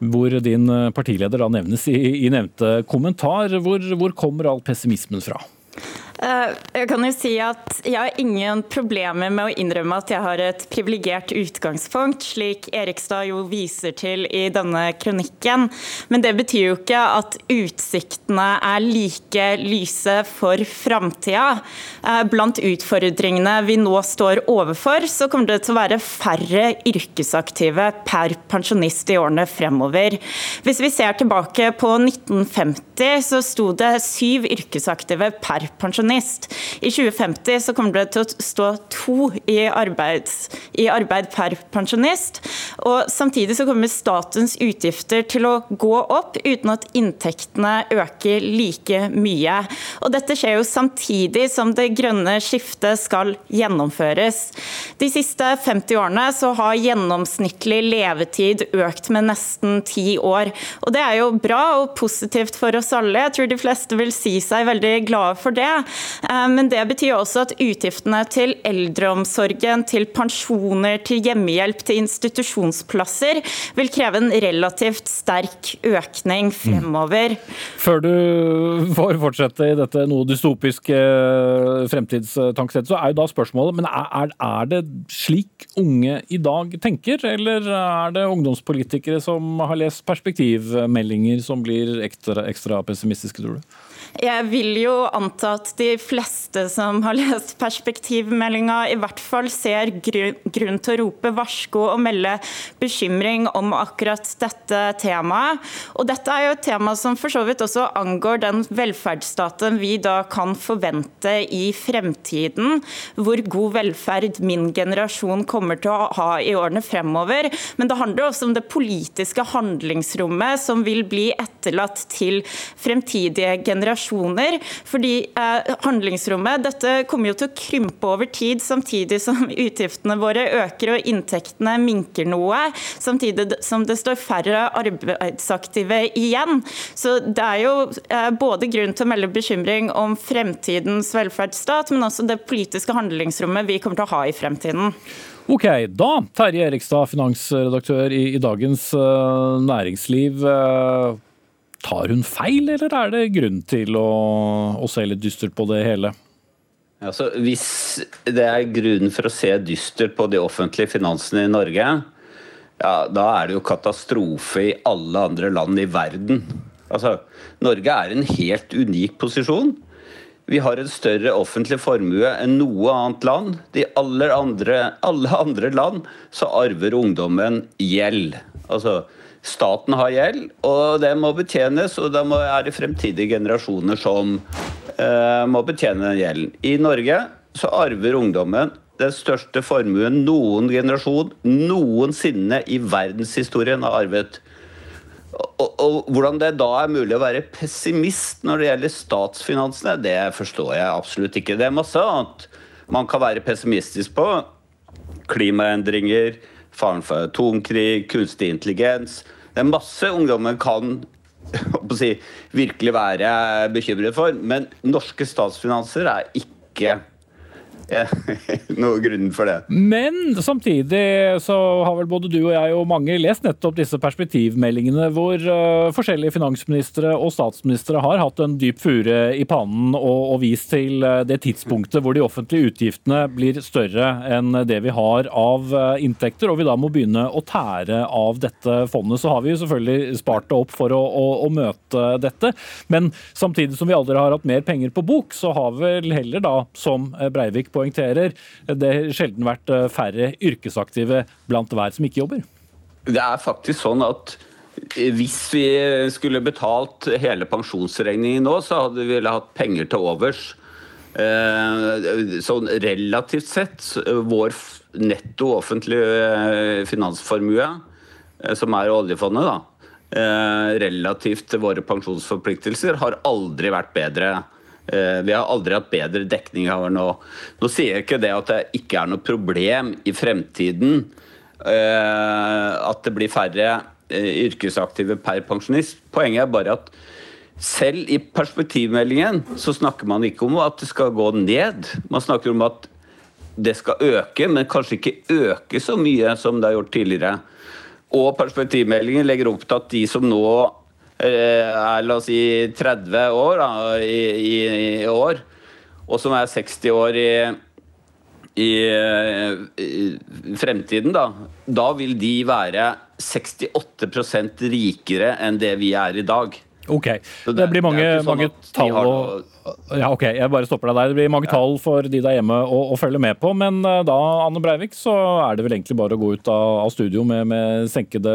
Hvor din eh, partileder da nevnes i, i nevnte kommentar. Hvor, hvor kommer all pessimismen fra? Eh, Jeg kan jo si at jeg har ingen problemer med å innrømme at jeg har et privilegert utgangspunkt, slik Erikstad jo viser til i denne kronikken. Men det betyr jo ikke at utsiktene er like lyse for framtida. Eh, Blant utfordringene vi nå står overfor, så kommer det til å være færre yrkesaktive per pensjonist i årene fremover. Hvis vi ser tilbake på 1950, så sto det syv yrkesaktive per pensjonist. I 2050 så kommer det til å stå to i, arbeid, i arbeid per pensjonist. Og samtidig så kommer statens utgifter til å gå opp uten at inntektene øker like mye. Og dette skjer jo samtidig som det grønne skiftet skal gjennomføres. De siste 50 årene så har gjennomsnittlig levetid økt med nesten ti år. Og det er jo bra og positivt for oss alle. Jeg tror de fleste vil si seg veldig glade for det. Eh, Men det betyr også at utgiftene til eldreomsorgen, til pensjoner, til hjemmehjelp, til institusjonsplasser vil kreve en relativt sterk økning fremover. Før du får fortsette i dette noe dystopiske fremtidstankesettet, så er jo da spørsmålet men er- er det slik unge i dag tenker, eller er det ungdomspolitikere som har lest perspektivmeldinger som blir ekstra, ekstra pessimistiske, tror du? Jeg vil jo anta at de fleste som har lest perspektivmeldinga, i hvert fall ser grunn til å rope varsko og melde bekymring om akkurat dette temaet. Og dette er jo et tema som for så vidt også angår den velferdsstaten vi da kan forvente i fremtiden. Hvor god velferd min generasjon kommer til å ha i årene fremover. Men det handler også om det politiske handlingsrommet som vil bli etterlatt til fremtidige generasjoner. Fordi eh, handlingsrommet dette kommer jo til å krympe over tid, samtidig som utgiftene våre øker og inntektene minker noe. Samtidig som det står færre arbeidsaktive igjen. Så det er jo eh, både grunn til å melde bekymring om fremtidens velferdsstat, men også det politiske handlingsrommet vi kommer til å ha i fremtiden. Ok, da Terje Erikstad, finansredaktør i, i Dagens uh, Næringsliv. eh, tar hun feil, eller er det grunn til å, å se litt dystert på det hele? Altså, hvis det er grunn for å se dystert på de offentlige finansene i Norge, ja, da er det jo katastrofe i alle andre land i verden. Altså, Norge er i en helt unik posisjon. Vi har en større offentlig formue enn noe annet land. Aller alle andre land så arver ungdommen gjeld. Altså, Staten har gjeld, og det må betjenes. Og det er det fremtidige generasjoner som uh, må betjene den gjelden. I Norge så arver ungdommen den største formuen noen generasjon noensinne i verdenshistorien har arvet. Og, og, Hvordan det da er mulig å være pessimist når det gjelder statsfinansene, det forstår jeg absolutt ikke. Det er masse annet man kan være pessimistisk på. Klimaendringer, faren for atomkrig, kunstig intelligens. Det er masse ungdommer kan si, virkelig være bekymret for. Men norske statsfinanser er ikke noe grunn for det. Men samtidig så har vel både du og jeg og mange lest nettopp disse perspektivmeldingene hvor uh, forskjellige finansministre og statsministre har hatt en dyp fure i pannen og, og vist til uh, det tidspunktet hvor de offentlige utgiftene blir større enn det vi har av uh, inntekter, og vi da må begynne å tære av dette fondet. Så har vi jo selvfølgelig spart det opp for å, å, å møte dette, men samtidig som vi aldri har hatt mer penger på bok, så har vel heller da, som Breivik på poengterer, det har sjelden vært eh, færre yrkesaktive blant hver som ikke jobber. Det er faktisk sånn at hvis vi skulle betalt hele pensjonsregningen nå, så hadde vi hatt penger til overs. Eh, sånn relativt sett, vår netto offentlige eh, finansformue, som er oljefondet, da, relativt til våre pensjonsforpliktelser, har aldri vært bedre Eh, vi har aldri hatt bedre dekning av det nå. Nå sier jeg ikke det at det ikke er noe problem i fremtiden eh, at det blir færre eh, yrkesaktive per pensjonist. Poenget er bare at selv i perspektivmeldingen så snakker man ikke om at det skal gå ned. Man snakker om at det skal øke, men kanskje ikke øke så mye som det har gjort tidligere. Og perspektivmeldingen legger opp til at de som nå Eh, er la oss si 30 år da, i, i, i, år, og som er 60 år i, i, fremtiden, da, da vil de være 68% rikere enn det vi er i dag. Ok, det, det, blir mange, sånn mange tall å ja, ok, jeg bare stopper deg der. Det blir mange tall for de der hjemme å, å, følge med på. Men eh, da, Anne Breivik, så er det vel egentlig bare å gå ut av, av studio med, med, senkede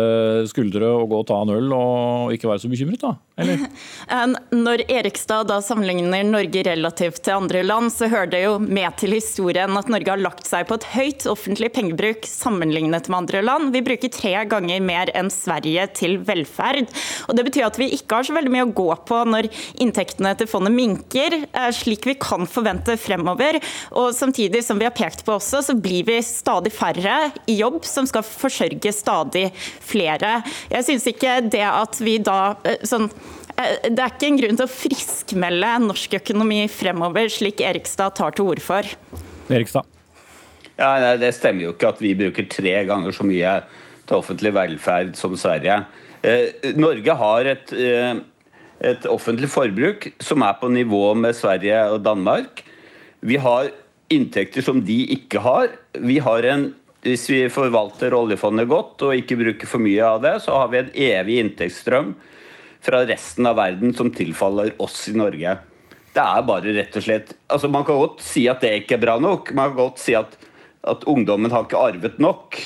skuldre og gå og ta en øl og ikke være så bekymret, da? Eller? Når Erikstad da sammenligner Norge relativt til andre land, så hører det jo med til historien at Norge har lagt seg på et høyt offentlig pengebruk sammenlignet med andre land. Vi bruker tre ganger mer enn Sverige til velferd. Og Det betyr at vi ikke har så veldig mye å gå på når inntektene til fondet minker øker, slik vi kan forvente fremover. Og samtidig som vi har pekt på også, så blir vi stadig færre i jobb som skal forsørge stadig flere. Jeg syns ikke det at vi da eh, sånn eh, det er ikke en grunn til å friskmelde norsk økonomi fremover, slik Erikstad tar til orde for. Erikstad. Ja, nei, Det stemmer jo ikke at vi bruker tre ganger så mye til offentlig velferd som Sverige. Eh, Norge har et eh, et offentlig forbruk som er på nivå med Sverige og Danmark. Vi har inntekter som de ikke har. Vi har en, hvis vi forvalter oljefondet godt og ikke bruker for mye av det, så har vi en evig inntektsstrøm fra resten av verden som tilfaller oss i Norge. Det er bare rett og slett altså Man kan godt si at det ikke er bra nok. Man kan godt si at, at ungdommen har ikke arvet nok,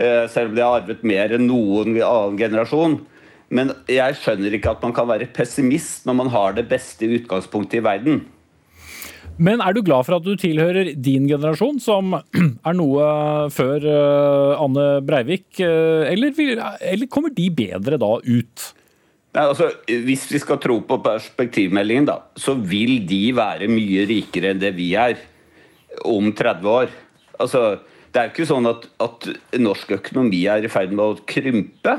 eh, selv om de har arvet mer enn noen annen generasjon. Men jeg skjønner ikke at man kan være pessimist når man har det beste utgangspunktet i verden. Men er du glad for at du tilhører din generasjon, som er noe før uh, Anne Breivik, uh, eller, eller, kommer de bedre da ut? Nei, altså, hvis vi skal tro på perspektivmeldingen, da, så vil de være mye rikere enn det vi er om 30 år. Altså, det er ikke sånn at, at norsk økonomi er i ferd med å krympe.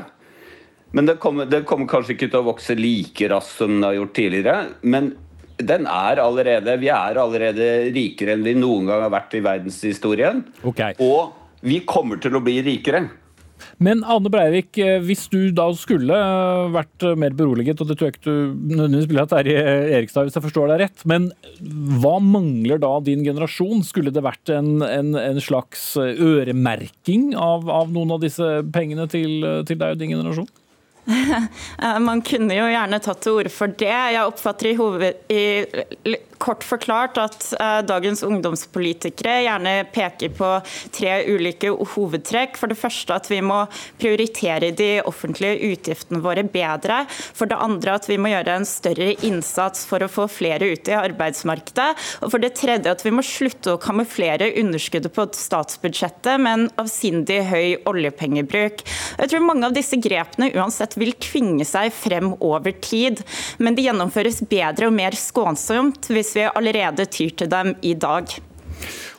Men det kommer, den kommer, kanskje ikke til å vokse like raskt som den har gjort tidligere. Men den er allerede, vi er allerede rikere enn vi noen gang har vært i verdenshistorien. Okay. Og vi kommer til å bli rikere. Men Anne Breivik, eh, hvis du da skulle eh, vært mer beroliget, og det tror jeg ikke du nødvendigvis ville hatt Terje Erikstad, hvis jeg forstår deg rett, men hva mangler da din generasjon? Skulle det vært en, en, en slags øremerking av, av, noen av disse pengene til, til deg og din generasjon? Man kunne jo gjerne tatt til orde for det. Jeg oppfatter i, hoved, i kort forklart at uh, dagens ungdomspolitikere gjerne peker på tre ulike hovedtrekk. For det første at vi må prioritere de offentlige utgiftene våre bedre. For det andre at vi må gjøre en større innsats for å få flere ut i arbeidsmarkedet. Og for det tredje at vi må slutte å kamuflere underskuddet på statsbudsjettet med en avsindig høy oljepengebruk. Jeg tror mange av disse grepene uansett vil tvinge seg frem over tid, men de gjennomføres bedre og mer skånsomt hvis vi allerede tyr til dem i dag.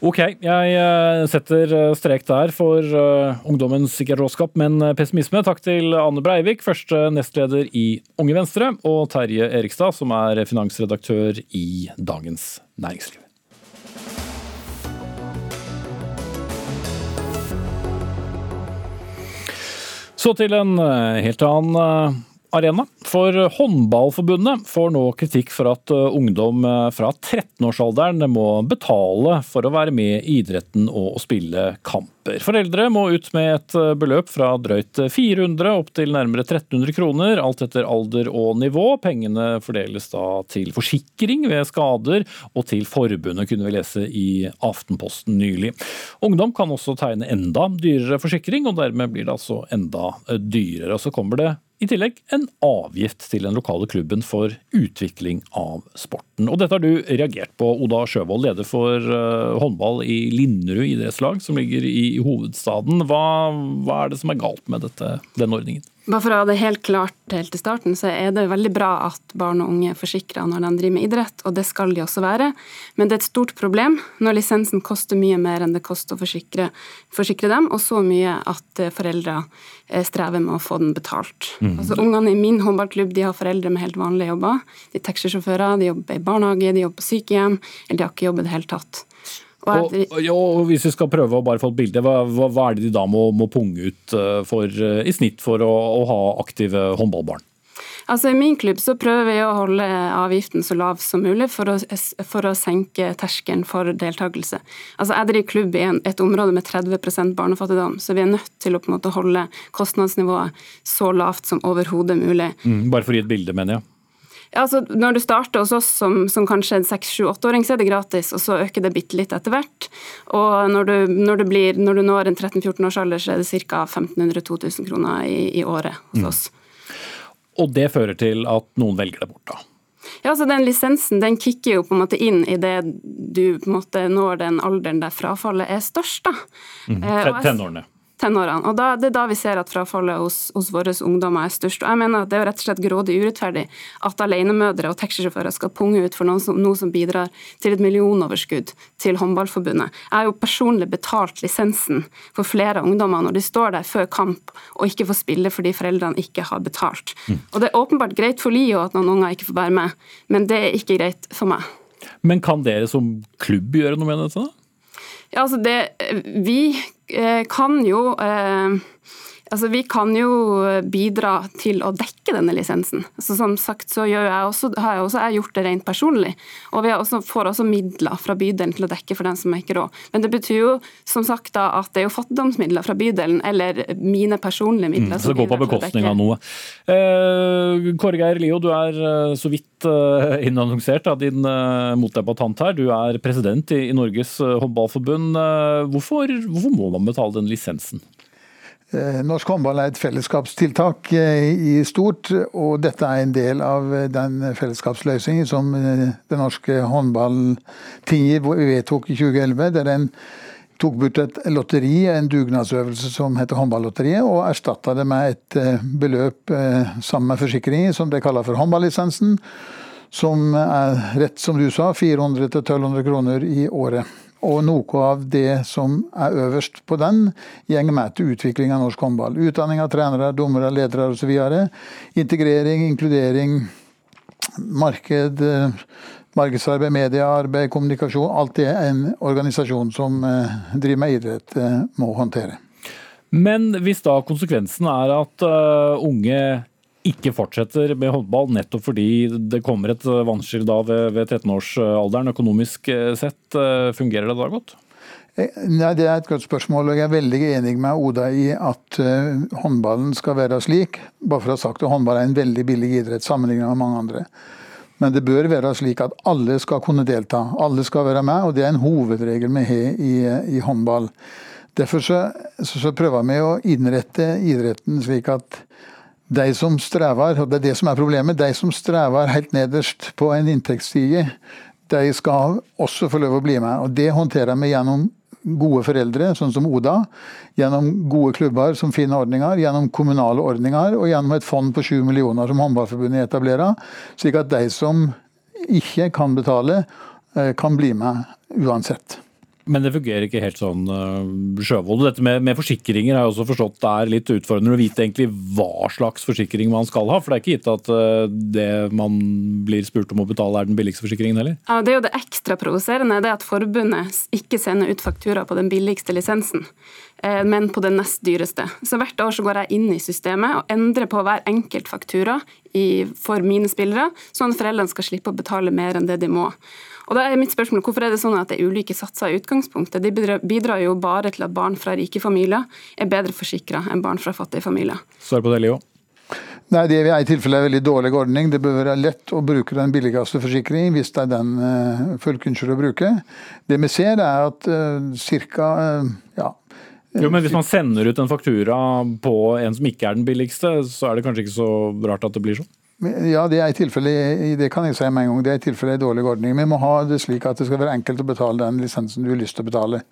Ok, jeg eh, setter eh, strek der for uh, ungdommens sikkerhetsråskap, men pessimisme. Takk til Anne Breivik, første nestleder i Unge Venstre, og Terje Erikstad, som er finansredaktør i Dagens Næringsliv. Så til en helt annen arena. For Håndballforbundet får nå kritikk for at uh, ungdom uh, fra 13-årsalderen må betale for å være med i idretten og spille kamper. Foreldre må ut med et uh, beløp fra drøyt 400 opp til nærmere 1300 kroner, alt etter alder og nivå. Pengene fordeles da til forsikring ved skader og til forbundet, kunne vi lese i Aftenposten nylig. Ungdom kan også tegne enda dyrere forsikring, og dermed blir det altså enda dyrere. Og så kommer det i tillegg en avgift til den lokale klubben for utvikling av sporten. Og dette har du reagert på, Oda Sjøvold, leder for uh, håndball i Linderud idrettslag, som ligger i hovedstaden. Hva, hva, er det som er galt med dette, den ordningen? Bare for å ha det helt klart helt til starten, så er det veldig bra at barn og unge er forsikra når de driver med idrett, og det skal de også være. Men det er et stort problem når lisensen koster mye mer enn det koster å forsikre, forsikre dem, og så mye at eh, foreldre eh, strever med å få den betalt. Mm. Altså Ungene i min håndballklubb de har foreldre med helt vanlige jobber. De er taxisjåfører, de jobber i barnehage, de jobber på sykehjem, eller de har ikke jobb i det hele tatt. Og, og, og, Hvis vi skal prøve å bare få et bilde, hva, hva, hva, er det de da må, må punge ut eh, for, eh, i snitt for å, å ha aktive håndballbarn? Altså I min klubb så prøver vi å holde avgiften så lav som mulig for å, for å senke terskelen for deltakelse. Altså Jeg driver klubb i et område med 30% barnefattigdom, så vi er nødt til å på en måte holde kostnadsnivået så lavt som overhodet mulig. Mm, bare for å gi et bilde, mener jeg. Ja, altså Når du starter hos oss som, som kanskje en 6-7-8-åring, så er det gratis, og så øker det bitte litt etter hvert. Og når du, når du, blir, når du når en 13-14 års alder, så er det ca. 1500-2000 kroner i, i, året hos oss. Mm. Og det fører til at noen velger det bort, da? Ja, altså Den lisensen den kicker jo på en måte inn i det du på en måte når den alderen der frafallet er størst. da. Mm. Tenårene tenårene. Og da, Det er da vi ser at frafallet hos, hos våre ungdommer er størst. Og jeg mener at Det er rett og slett grådig urettferdig at alenemødre og taxisjåfører skal punge ut for noe som, noe som, bidrar til et millionoverskudd til Håndballforbundet. Jeg har jo personlig betalt lisensen for flere ungdommer når de står der før kamp og ikke får spille fordi foreldrene ikke har betalt. Mm. Og Det er åpenbart greit for Lio at noen unger ikke får være med, men det er ikke greit for meg. Men kan dere som klubb gjøre noe med dette? da? Ja, altså det, Vi eh, kan jo eh, Altså, Vi kan jo bidra til å dekke denne lisensen. Altså, som sagt så jeg også, har jeg også jeg gjort det rent personlig. Og vi også, får også midler fra bydelen til å dekke for den som ikke råd. Men det betyr jo som sagt da, at det er jo fattigdomsmidler fra bydelen, eller mine personlige midler. Mm, så det går på bekostning av noe. Eh, Kåre Geir Lio, du er eh, så vidt eh, innannonsert av din eh, motdebattant her. Du er president i, Norges håndballforbund. Hvorfor, hvorfor må man betale den lisensen? Eh, norsk håndball er et fellesskapstiltak eh, i stort, og dette er en del av den fellesskapsløsningen som eh, det norske håndballtinget vedtok i 2011. der en tok bort et lotteri, en dugnadsøvelse som heter Håndballotteriet, og erstatta det med et beløp sammen med forsikringer, som det kaller for håndballisensen. Som er rett, som du sa, 400-1200 kroner i året. Og noe av det som er øverst på den, går med til utvikling av norsk håndball. Utdanning av trenere, dommere, ledere osv. Integrering, inkludering, marked, markedsarbeid, mediearbeid, kommunikasjon. Alt det en organisasjon som eh, driver med idrett, eh, må håndtere. Men hvis da konsekvensen er at unge ikke fortsetter med håndball nettopp fordi det kommer et vanskelig da ved, ved 13-årsalderen økonomisk sett, fungerer det da godt? Nei, Det er et godt spørsmål, og jeg er veldig enig med Oda i at håndballen skal være slik. Bare for å ha sagt det, Håndball er en veldig billig idrett sammenlignet med mange andre. Men det bør være slik at alle skal kunne delta. Alle skal være med, og det er en hovedregel vi har i, i håndball. Derfor så, så, prøver vi å innrette idretten slik at de som strever, og det er det som er problemet, de som strever helt nederst på en inntektsstige, de skal også få lov å bli med. og Det håndterer vi gjennom gode foreldre, sånn som Oda, gjennom gode klubber som finner ordninger, gjennom kommunale ordninger og gjennom et fond på 7 millioner som Håndballforbundet etablerer, slik at de som ikke kan betale, eh, kan bli med uansett. Men det fungerer ikke helt sånn, uh, Sjøvold. Dette med, med, forsikringer har jeg også forstått er litt utfordrende å vite egentlig hva slags forsikring man skal ha. For det er ikke gitt at uh, det man blir spurt om å betale er den billigste forsikringen heller. Ja, Det er jo det ekstra provoserende, det at forbundet ikke sender ut faktura på den billigste lisensen, eh, men på den nest dyreste. Så hvert år så går jeg inn i systemet og endrer på hver enkelt faktura i, for mine spillere, sånn at foreldrene skal slippe å betale mer enn det de må. Og da er mitt spørsmål, Hvorfor er det sånn at det er ulike satser i utgangspunktet? De bidrar jo bare til at barn fra rike familier er bedre forsikra enn barn fra fattige familier. Svar på det, Leo. Nei, Det er i tilfelle en veldig dårlig ordning. Det bør være lett å bruke den billigste forsikringen hvis det er den uh, folk ønsker å bruke. Det vi ser er at uh, ca. Uh, ja, jo, men Hvis man sender ut en faktura på en som ikke er den billigste, så er det kanskje ikke så rart at det blir sånn? Ja, det er i tilfelle, det kan jeg si med en gang. Det er i tilfelle en dårlig ordning. Vi må ha det slik at det skal være enkelt å betale den lisensen du har lyst til å betale.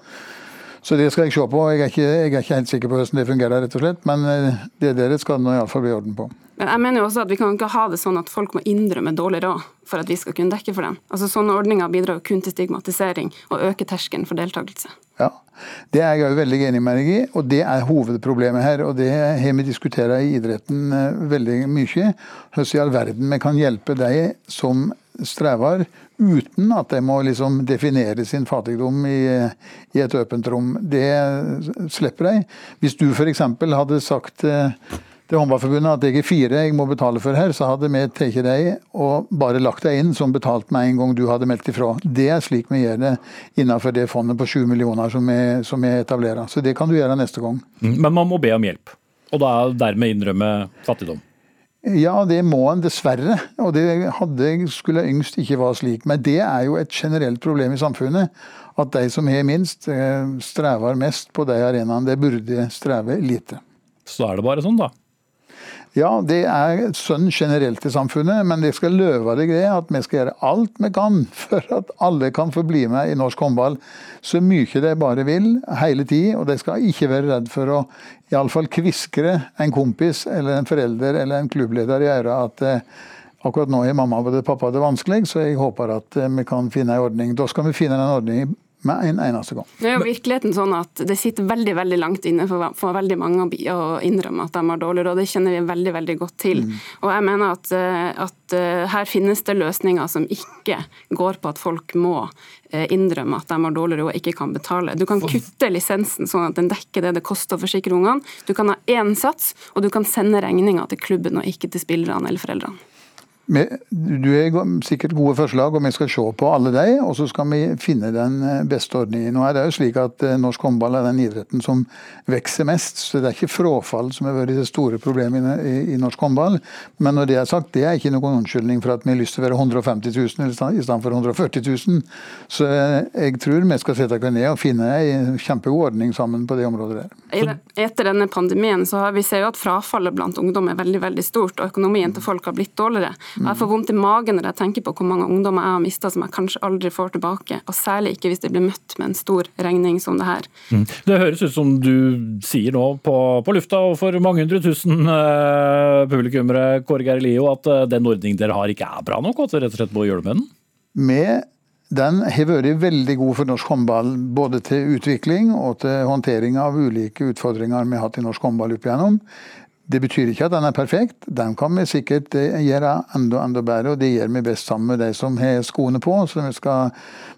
Så det skal jeg se på. Jeg er ikke, jeg er ikke helt sikker på hvordan det fungerer, rett og slett. Men eh, det dere skal det iallfall bli orden på. Men jeg mener jo også at Vi kan ikke ha det sånn at folk må innrømme dårlig råd for at vi skal kunne dekke for dem. Altså Sånne ordninger bidrar kun til stigmatisering og øker terskelen for deltakelse. Ja, Det er jeg veldig enig med deg i, og det er hovedproblemet her. og Det har vi diskutert i idretten eh, veldig mye. Hvordan i all verden vi kan hjelpe de som strever, uten at de må liksom definere sin fattigdom i, i et åpent rom. Det slipper de. Hvis du f.eks. hadde sagt eh, til Håndballforbundet at jeg er fire jeg må betale for her, så hadde vi tatt deg og bare lagt deg inn som betalt med en gang du hadde meldt ifra. Det er slik vi gjør det innenfor det fondet på 7 millioner som vi, som vi etablerer. Så det kan du gjøre neste gang. Mm, men man må be om hjelp, og da dermed innrømme fattigdom? Ja, det må en dessverre. Og det hadde skulle yngst ikke være slik. Men det er jo et generelt problem i samfunnet. At de som har minst, eh, strever mest på de arenaene. de burde streve lite. Så er det bare sånn, da? Ja, det er sønn generelt i samfunnet, men det skal løve deg det at vi skal gjøre alt vi kan for at alle kan få bli med i norsk håndball så mye de bare vil, hele tid. Og de skal ikke være redd for å iallfall kviskre en kompis eller en forelder eller en klubbleder i øret at eh, akkurat nå har mamma og pappa det vanskelig, så jeg håper at eh, vi kan finne en ordning. Da skal vi finne en ordning med en eneste gang. Det er jo virkeligheten sånn at det sitter veldig veldig langt inne for, for veldig mange å innrømme at de har dårlig råd. Det kjenner vi veldig veldig godt til. Mm. Og jeg mener at, eh, at, eh, her finnes det løsninger som ikke går på at folk må eh, innrømme at de har dårlig råd og ikke kan betale. Du kan kutte lisensen sånn at den dekker det det koster å forsikre ungene. Du kan ha én sats, og du kan sende regninga til klubben og ikke til spillerne eller foreldrene. Du har sikkert gode forslag, og vi skal se på alle de, og så skal vi finne den eh, beste ordningen. Nå er det jo slik at eh, Norsk håndball er den idretten som vokser mest, så det er ikke frafall som har vært det store problemet i, norsk håndball. Men når det er sagt, det er ikke noen unnskyldning for at vi har lyst til å være 150 000 i stedet for 140 000. Så eh, jeg tror vi skal sette oss ned og finne en kjempegod ordning sammen på det området der. Etter denne pandemien så har vi ser jo at frafallet blant ungdom er veldig veldig stort, og økonomien til folk har blitt dårligere. Jeg får vondt i magen når jeg tenker på hvor mange ungdommer jeg har mista som jeg kanskje aldri får tilbake. Og særlig ikke hvis de blir møtt med en stor regning som det her. Mm. Det høres ut som du sier nå på, på lufta og for mange hundre tusen eh, publikummere Kåre Gerlio, at uh, den ordningen dere har ikke er bra nok, og at dere rett og slett må gjøre noe med den? Med den har vært veldig god for norsk håndball, både til utvikling og til håndtering av ulike utfordringer vi har hatt i norsk håndball opp igjennom. Det betyr ikke at den er perfekt. Den kan vi sikkert eh, gjøre enda, enda bedre, og det gjør vi best sammen med de som har skoene på. Så vi skal,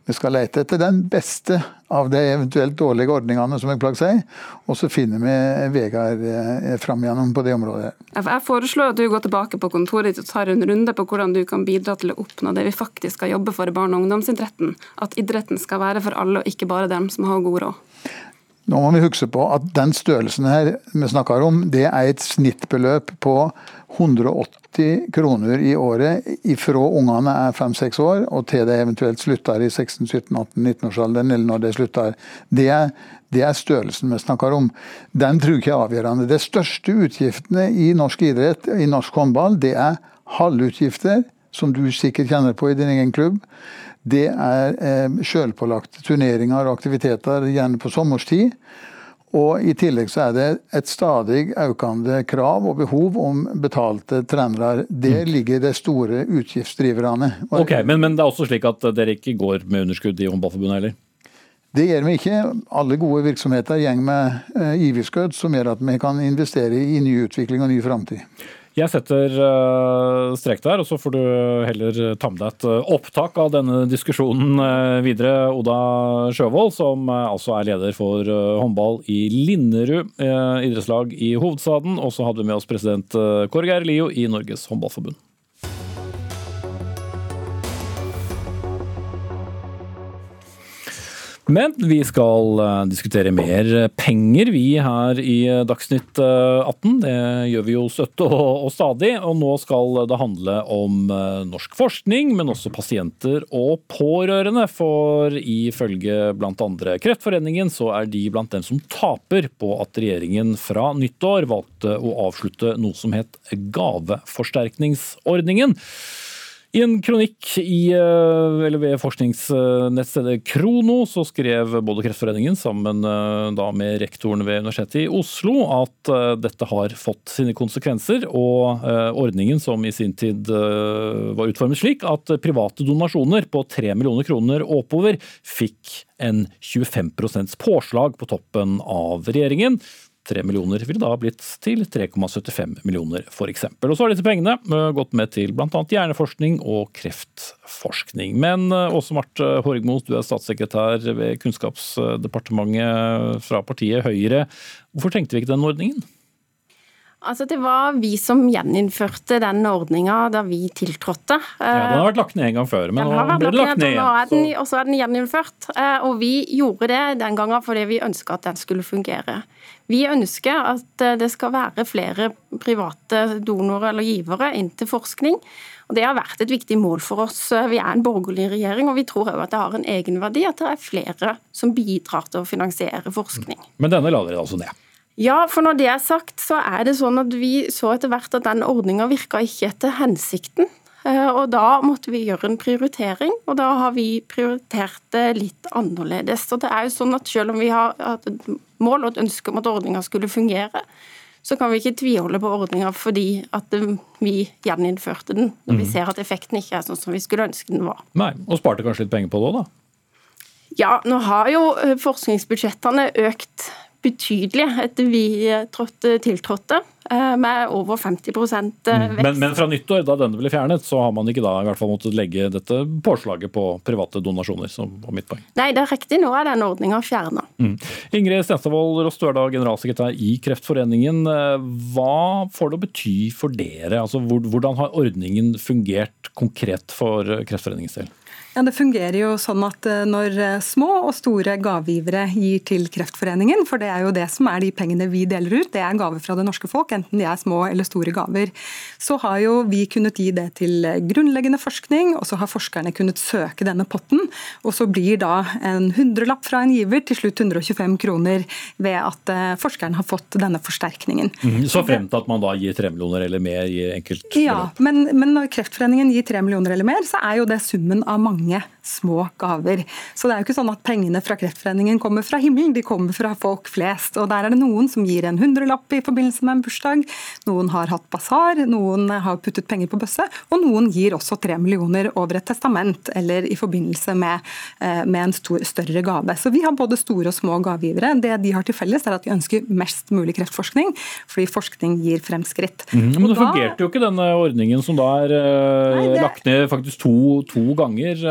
vi skal lete etter den beste av de eventuelt dårlige ordningene, som jeg plager si, og så finner vi veier eh, fram gjennom på det området. Jeg foreslår at du går tilbake på kontoret ditt og tar en runde på hvordan du kan bidra til å oppnå det vi faktisk skal jobbe for i barne- og ungdomsidretten. At idretten skal være for alle, og ikke bare dem som har god råd. Nå må vi huske på at den størrelsen her vi snakker om, det er et snittbeløp på 180 kroner i året ifra ungene er 5-6 år og til de eventuelt slutter i 16-17-18-19-årsalderen, eller når de slutter. Det er, det er, størrelsen vi snakker om. Den tror jeg ikke er avgjørende. De største utgiftene i norsk idrett, i norsk håndball, det er halvutgifter, som du sikkert kjenner på i din egen klubb det er eh, sjølpålagte turneringer og aktiviteter, gjerne på sommerstid. Og I tillegg så er det et stadig økende krav og behov om betalte trenere. Det mm. ligger de store utgiftsdriverne. Ok, men, men, det er også slik at dere ikke går med underskudd i Håndballforbundet heller? Det gjør vi ikke. Alle gode virksomheter går med eh, overskudd, som gjør at vi kan investere i ny utvikling og ny framtid. Jeg setter uh, strek der, og så får du heller ta med deg et eh, opptak av denne diskusjonen uh, videre. Oda Sjøvold, som altså er leder for håndball i Linderud idrettslag i hovedstaden. Og så hadde vi med oss president Kåre Geir Lio i Norges Håndballforbund. Men vi skal eh, diskutere mer penger, vi her i eh, Dagsnytt 18. Eh, det gjør vi jo støtte og, stadig. Og nå skal det handle om norsk forskning, men også pasienter og pårørende. For ifølge bl.a. Kreftforeningen så er de blant dem som taper på at regjeringen fra nyttår valgte å avslutte noe som het gaveforsterkningsordningen. I en kronikk i, eller ved forskningsnettstedet Krono så skrev både Kreftforeningen sammen da med rektoren ved Universitetet i Oslo at eh, dette har fått sine konsekvenser. Og ordningen som i sin tid var utformet slik at private donasjoner på 3 millioner kroner oppover fikk en 25% påslag på toppen av regjeringen. 3 millioner ville da blitt til 3,75 millioner f.eks. Og så har disse pengene eh, gått med til bl.a. hjerneforskning og kreftforskning. Men eh, Åse Marte Horgmo, du er statssekretær ved Kunnskapsdepartementet fra partiet Høyre. Hvorfor trengte vi ikke den ordningen? Altså, det var vi som gjeninnførte den ordninga da vi tiltrådte. Ja, Den har vært lagt ned en gang før, men nå ble den lagt ned igjen. Og så er den gjeninnført. Eh, og vi gjorde det den gangen fordi vi ønska at den skulle fungere. Vi ønsker at eh, det skal være flere private donorer eller givere inn til forskning. Og Det har vært et viktig mål for oss. Vi er en borgerlig regjering, og vi tror òg at det har en egenverdi at det er flere som bidrar til å finansiere forskning. Men denne la dere altså ned? Ja, for når det er sagt, så er det sånn at vi så etter hvert at den ordninga virka ikke etter hensikten. Eh, og da måtte vi gjøre en prioritering, og da har vi prioritert det litt annerledes. Så det er jo sånn at selv om vi har hatt et mål og et ønske om at ordninga skulle fungere, så kan vi ikke tviholde på ordninga fordi at vi gjeninnførte den, når vi mm. ser at effekten ikke er sånn som vi skulle ønske den var. Nei, Og sparte kanskje litt penger på det òg, da? Ja, nå har jo eh, forskningsbudsjettene økt betydelig etter vi tiltrådte, eh, med over 50 eh, mm. vekst. Men, men, fra nyttår, da denne ble fjernet, så har man ikke da i hvert fall måttet legge dette påslaget på private donasjoner, som var mitt poeng? Nei, det er riktig. Nå er den ordninga fjerna. Mm. Ingrid Stenstadvold Ross, du er da generalsekretær i Kreftforeningen. Eh, hva får det å bety for dere? Altså, hvordan har ordningen fungert konkret for Kreftforeningens del? Ja, Det fungerer jo sånn at eh, når eh, små og store gavegivere gir til Kreftforeningen, for det er jo det som er de pengene vi deler ut, det er gaver fra det norske folk, enten de er små eller store gaver, så har jo vi kunnet gi det til grunnleggende forskning, og så har forskerne kunnet søke denne potten, og så blir da en hundrelapp fra en giver til slutt 125 kroner ved at eh, forskeren har fått denne forsterkningen. Mm, så fremt at man da gir tre millioner eller mer i enkelt Ja, men, men når Kreftforeningen gir tre millioner eller mer, så er jo det summen av mange mange små gaver. Så det er jo ikke sånn at pengene fra Kreftforeningen kommer fra himmelen, de kommer fra folk flest. Og der er det noen som gir en hundrelapp i forbindelse med en bursdag, noen har hatt basar, noen har puttet penger på bøsse, og noen gir også tre millioner over et testament eller i forbindelse med, eh, med en stor, større gave. Så vi har både store og små gavegivere. Det de har til felles, er at de ønsker mest mulig kreftforskning, fordi forskning gir fremskritt. Mm, men det da, fungerte jo ikke denne ordningen som da er uh, Nei, det... lagt ned faktisk to, to ganger.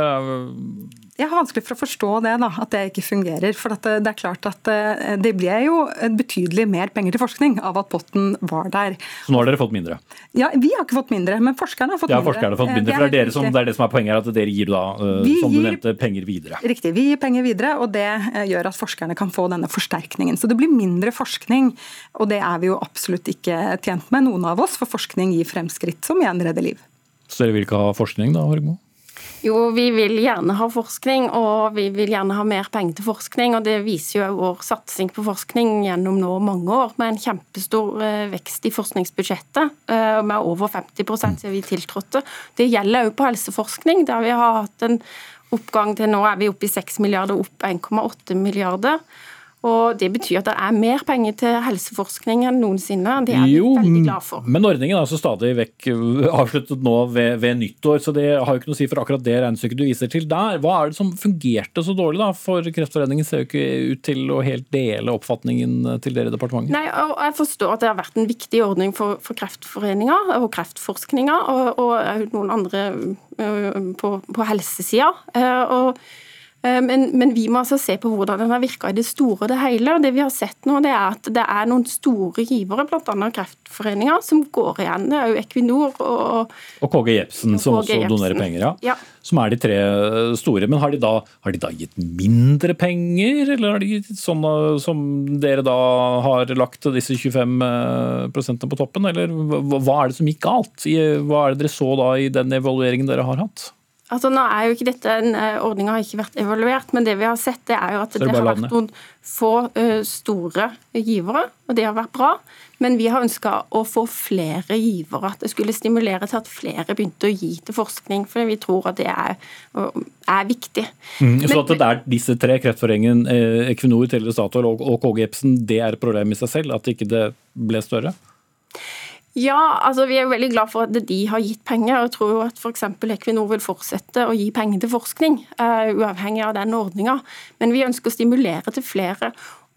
Jeg har vanskelig for å forstå det, da, at det ikke fungerer. For det, det, er klart at eh, det ble jo betydelig mer penger til forskning av at potten var der. Så nå har dere fått mindre? Ja, Vi har ikke fått mindre, men forskerne har fått ja, mindre. Forskerne har fått mindre, for det er, som, det er, det som er poenget her, at dere gir da, vi som du nevnte, penger videre. Riktig, vi gir penger videre, og det gjør at forskerne kan få denne forsterkningen. Så det blir mindre forskning, og det er vi jo absolutt ikke tjent med, noen av oss, for forskning gir fremskritt som igjen redder liv. Så dere vil ikke ha forskning da, Horgmo? Jo, vi vil gjerne ha forskning, og vi vil gjerne ha mer penger til forskning. og Det viser jo vår satsing på forskning gjennom nå mange år, med en kjempestor eh, vekst i forskningsbudsjettet. Eh, med over 50% siden vi tiltrådte. Det gjelder òg på helseforskning, der vi har hatt en oppgang til nå er vi oppe i 6 milliarder, opp 1,8 milliarder. Og Det betyr at det er mer penger til helseforskning enn noensinne. Det er vi jo, veldig glad for. Men ordningen er altså stadig vekk avsluttet nå ved, ved, nyttår, så det har jo ikke noe å si for akkurat det regnestykket du viser til der. Hva er det som fungerte så dårlig, da? For Kreftforeningen ser jo ikke ut til å helt dele oppfatningen til dere i departementet. Nei, og Jeg forstår at det har vært en viktig ordning for, for Kreftforeninga og kreftforskninga, og, og noen andre på, på helsesida. Og men, men, vi må altså se på hvordan den har virka i det store og det hele. Det vi har sett nå, det er at det er noen store givere, bl.a. Kreftforeninga, som går igjen. Det er jo Equinor og Og KG Jepsen, som KG også Jepsen. donerer penger, ja. ja. Som er de tre store. Men har de, da, har de da gitt mindre penger, eller har de gitt sånn som dere da har lagt disse 25 prosentene på toppen? Eller hva er det som gikk galt? Hva er det dere så da i den evalueringen dere har hatt? Altså nå er jo ikke dette, eh, Ordninga har ikke vært evaluert, men det vi har sett det er jo at det, det har vært noen få uh, store givere, og det har vært bra. Men vi har ønska å få flere givere. At det skulle stimulere til at flere begynte å gi til forskning. For vi tror at det er, er viktig. Mm, så men, at det er disse tre, Kreftforeningen, Equinor, Telle Statoil og, og KG Epsen, det er et problem i seg selv? At ikke det ble større? Ja, altså vi er jo veldig glad for at de har gitt penger. Jeg tror jo at f.eks. Equinor vil fortsette å gi penger til forskning, uh, uavhengig av den ordninga. Men vi ønsker å stimulere til flere.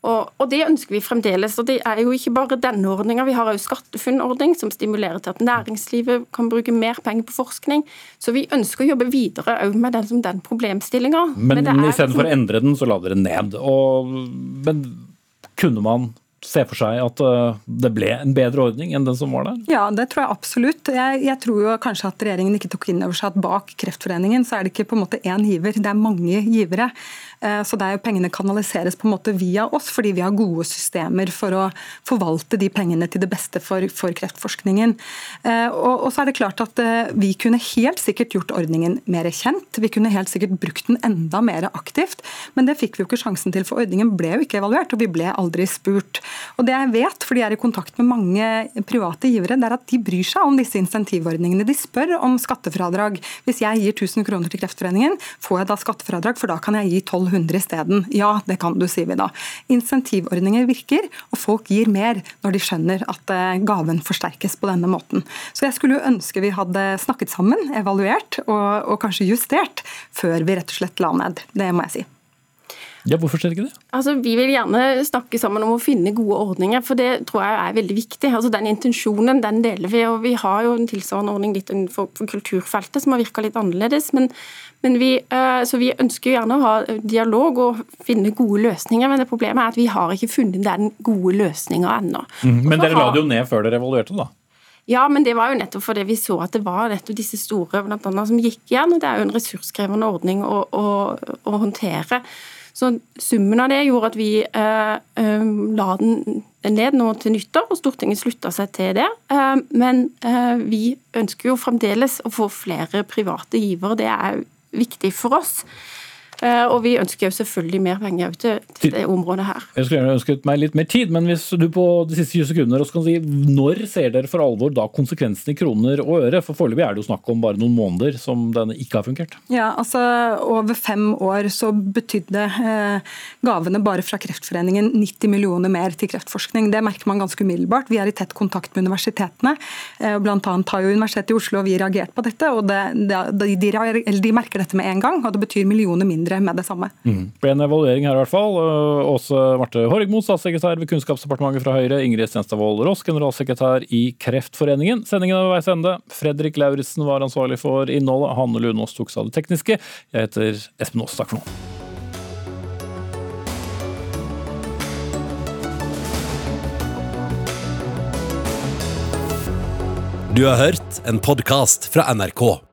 Og, og, det ønsker vi fremdeles. og Det er jo ikke bare denne ordninga. Vi har òg SkatteFUNN-ordning som stimulerer til at næringslivet kan bruke mer penger på forskning. Så vi ønsker å jobbe videre òg med den, den problemstillinga. Men, men istedenfor å endre den, så la dere ned. Og, men kunne man se for seg at eh, det ble en bedre ordning enn den som var der? Ja, det tror jeg absolutt. Jeg, jeg tror jo kanskje at regjeringen ikke tok inn over seg at bak Kreftforeningen så er det ikke på en måte én giver, det er mange givere. Eh, så det er jo pengene kanaliseres på en måte via oss, fordi vi har gode systemer for å forvalte de pengene til det beste for, for kreftforskningen. Eh, og, og, så er det klart at vi kunne helt sikkert gjort ordningen mer kjent. Vi kunne helt sikkert brukt den enda mer aktivt, men det fikk vi jo ikke sjansen til, for ordningen ble jo ikke evaluert, og vi ble aldri spurt. Og Det jeg vet, fordi jeg er i kontakt med mange private givere, det er at de bryr seg om disse insentivordningene. De spør om skattefradrag. Hvis jeg gir 1000 kroner til Kreftforeningen, får jeg da skattefradrag, for da kan jeg gi 1200 isteden. Ja, det kan du, sier vi da. Insentivordninger virker, og folk gir mer når de skjønner at eh, gaven forsterkes på denne måten. Så jeg skulle jo ønske vi hadde snakket sammen, evaluert og, og kanskje justert, før vi rett og slett la ned. Det må jeg si. Ja, Hvorfor skjer ikke det? Altså, Vi vil gjerne snakke sammen om å finne gode ordninger, for det tror jeg er veldig viktig. Altså, Den intensjonen den deler vi, og vi har jo en tilsvarende ordning litt for, kulturfeltet som har virka litt annerledes. men, men vi, uh, så vi ønsker jo gjerne å ha dialog og finne gode løsninger, men det problemet er at vi har ikke funnet den gode løsninga ennå. Mm, men dere la det jo ned før dere evaluerte, da? Ja, men det var jo nettopp fordi vi så at det var nettopp disse store blant annet, som gikk igjen. og Det er jo en ressurskrevende ordning å, å, å håndtere. Så summen av det gjorde at vi eh, eh, la den ned nå til nyttår, og Stortinget slutta seg til det. Eh, men eh, vi ønsker jo fremdeles å få flere private givere. Det er viktig for oss. Eh, og vi ønsker jo selvfølgelig mer penger til, til det området her. Jeg skulle gjerne ønsket meg litt mer tid, men hvis du på de siste 20 sekunder også kan si når ser dere for alvor da konsekvensene i kroner og øre? For foreløpig er det jo snakk om bare noen måneder som denne ikke har fungert. Ja, altså Over fem år så betydde eh, gavene bare fra Kreftforeningen 90 millioner mer til kreftforskning. Det merker man ganske umiddelbart. Vi er i tett kontakt med universitetene. Eh, blant annet har jo Universitetet i Oslo og vi reagert på dette. og det, det, de, de, de merker dette med en gang, og det betyr millioner mindre videre med det samme. Mm. Det ble en evaluering her i hvert fall. Åse Marte Horgmo, statssekretær ved Kunnskapsdepartementet fra Høyre. Ingrid Stenstadvold Ross, generalsekretær i Kreftforeningen. Sendingen er ved veis ende. Fredrik Lauritzen var ansvarlig for innholdet. Hanne Lunås tok seg av det tekniske. Jeg heter Espen Aas. Takk for nå. Du har hørt en podkast fra NRK.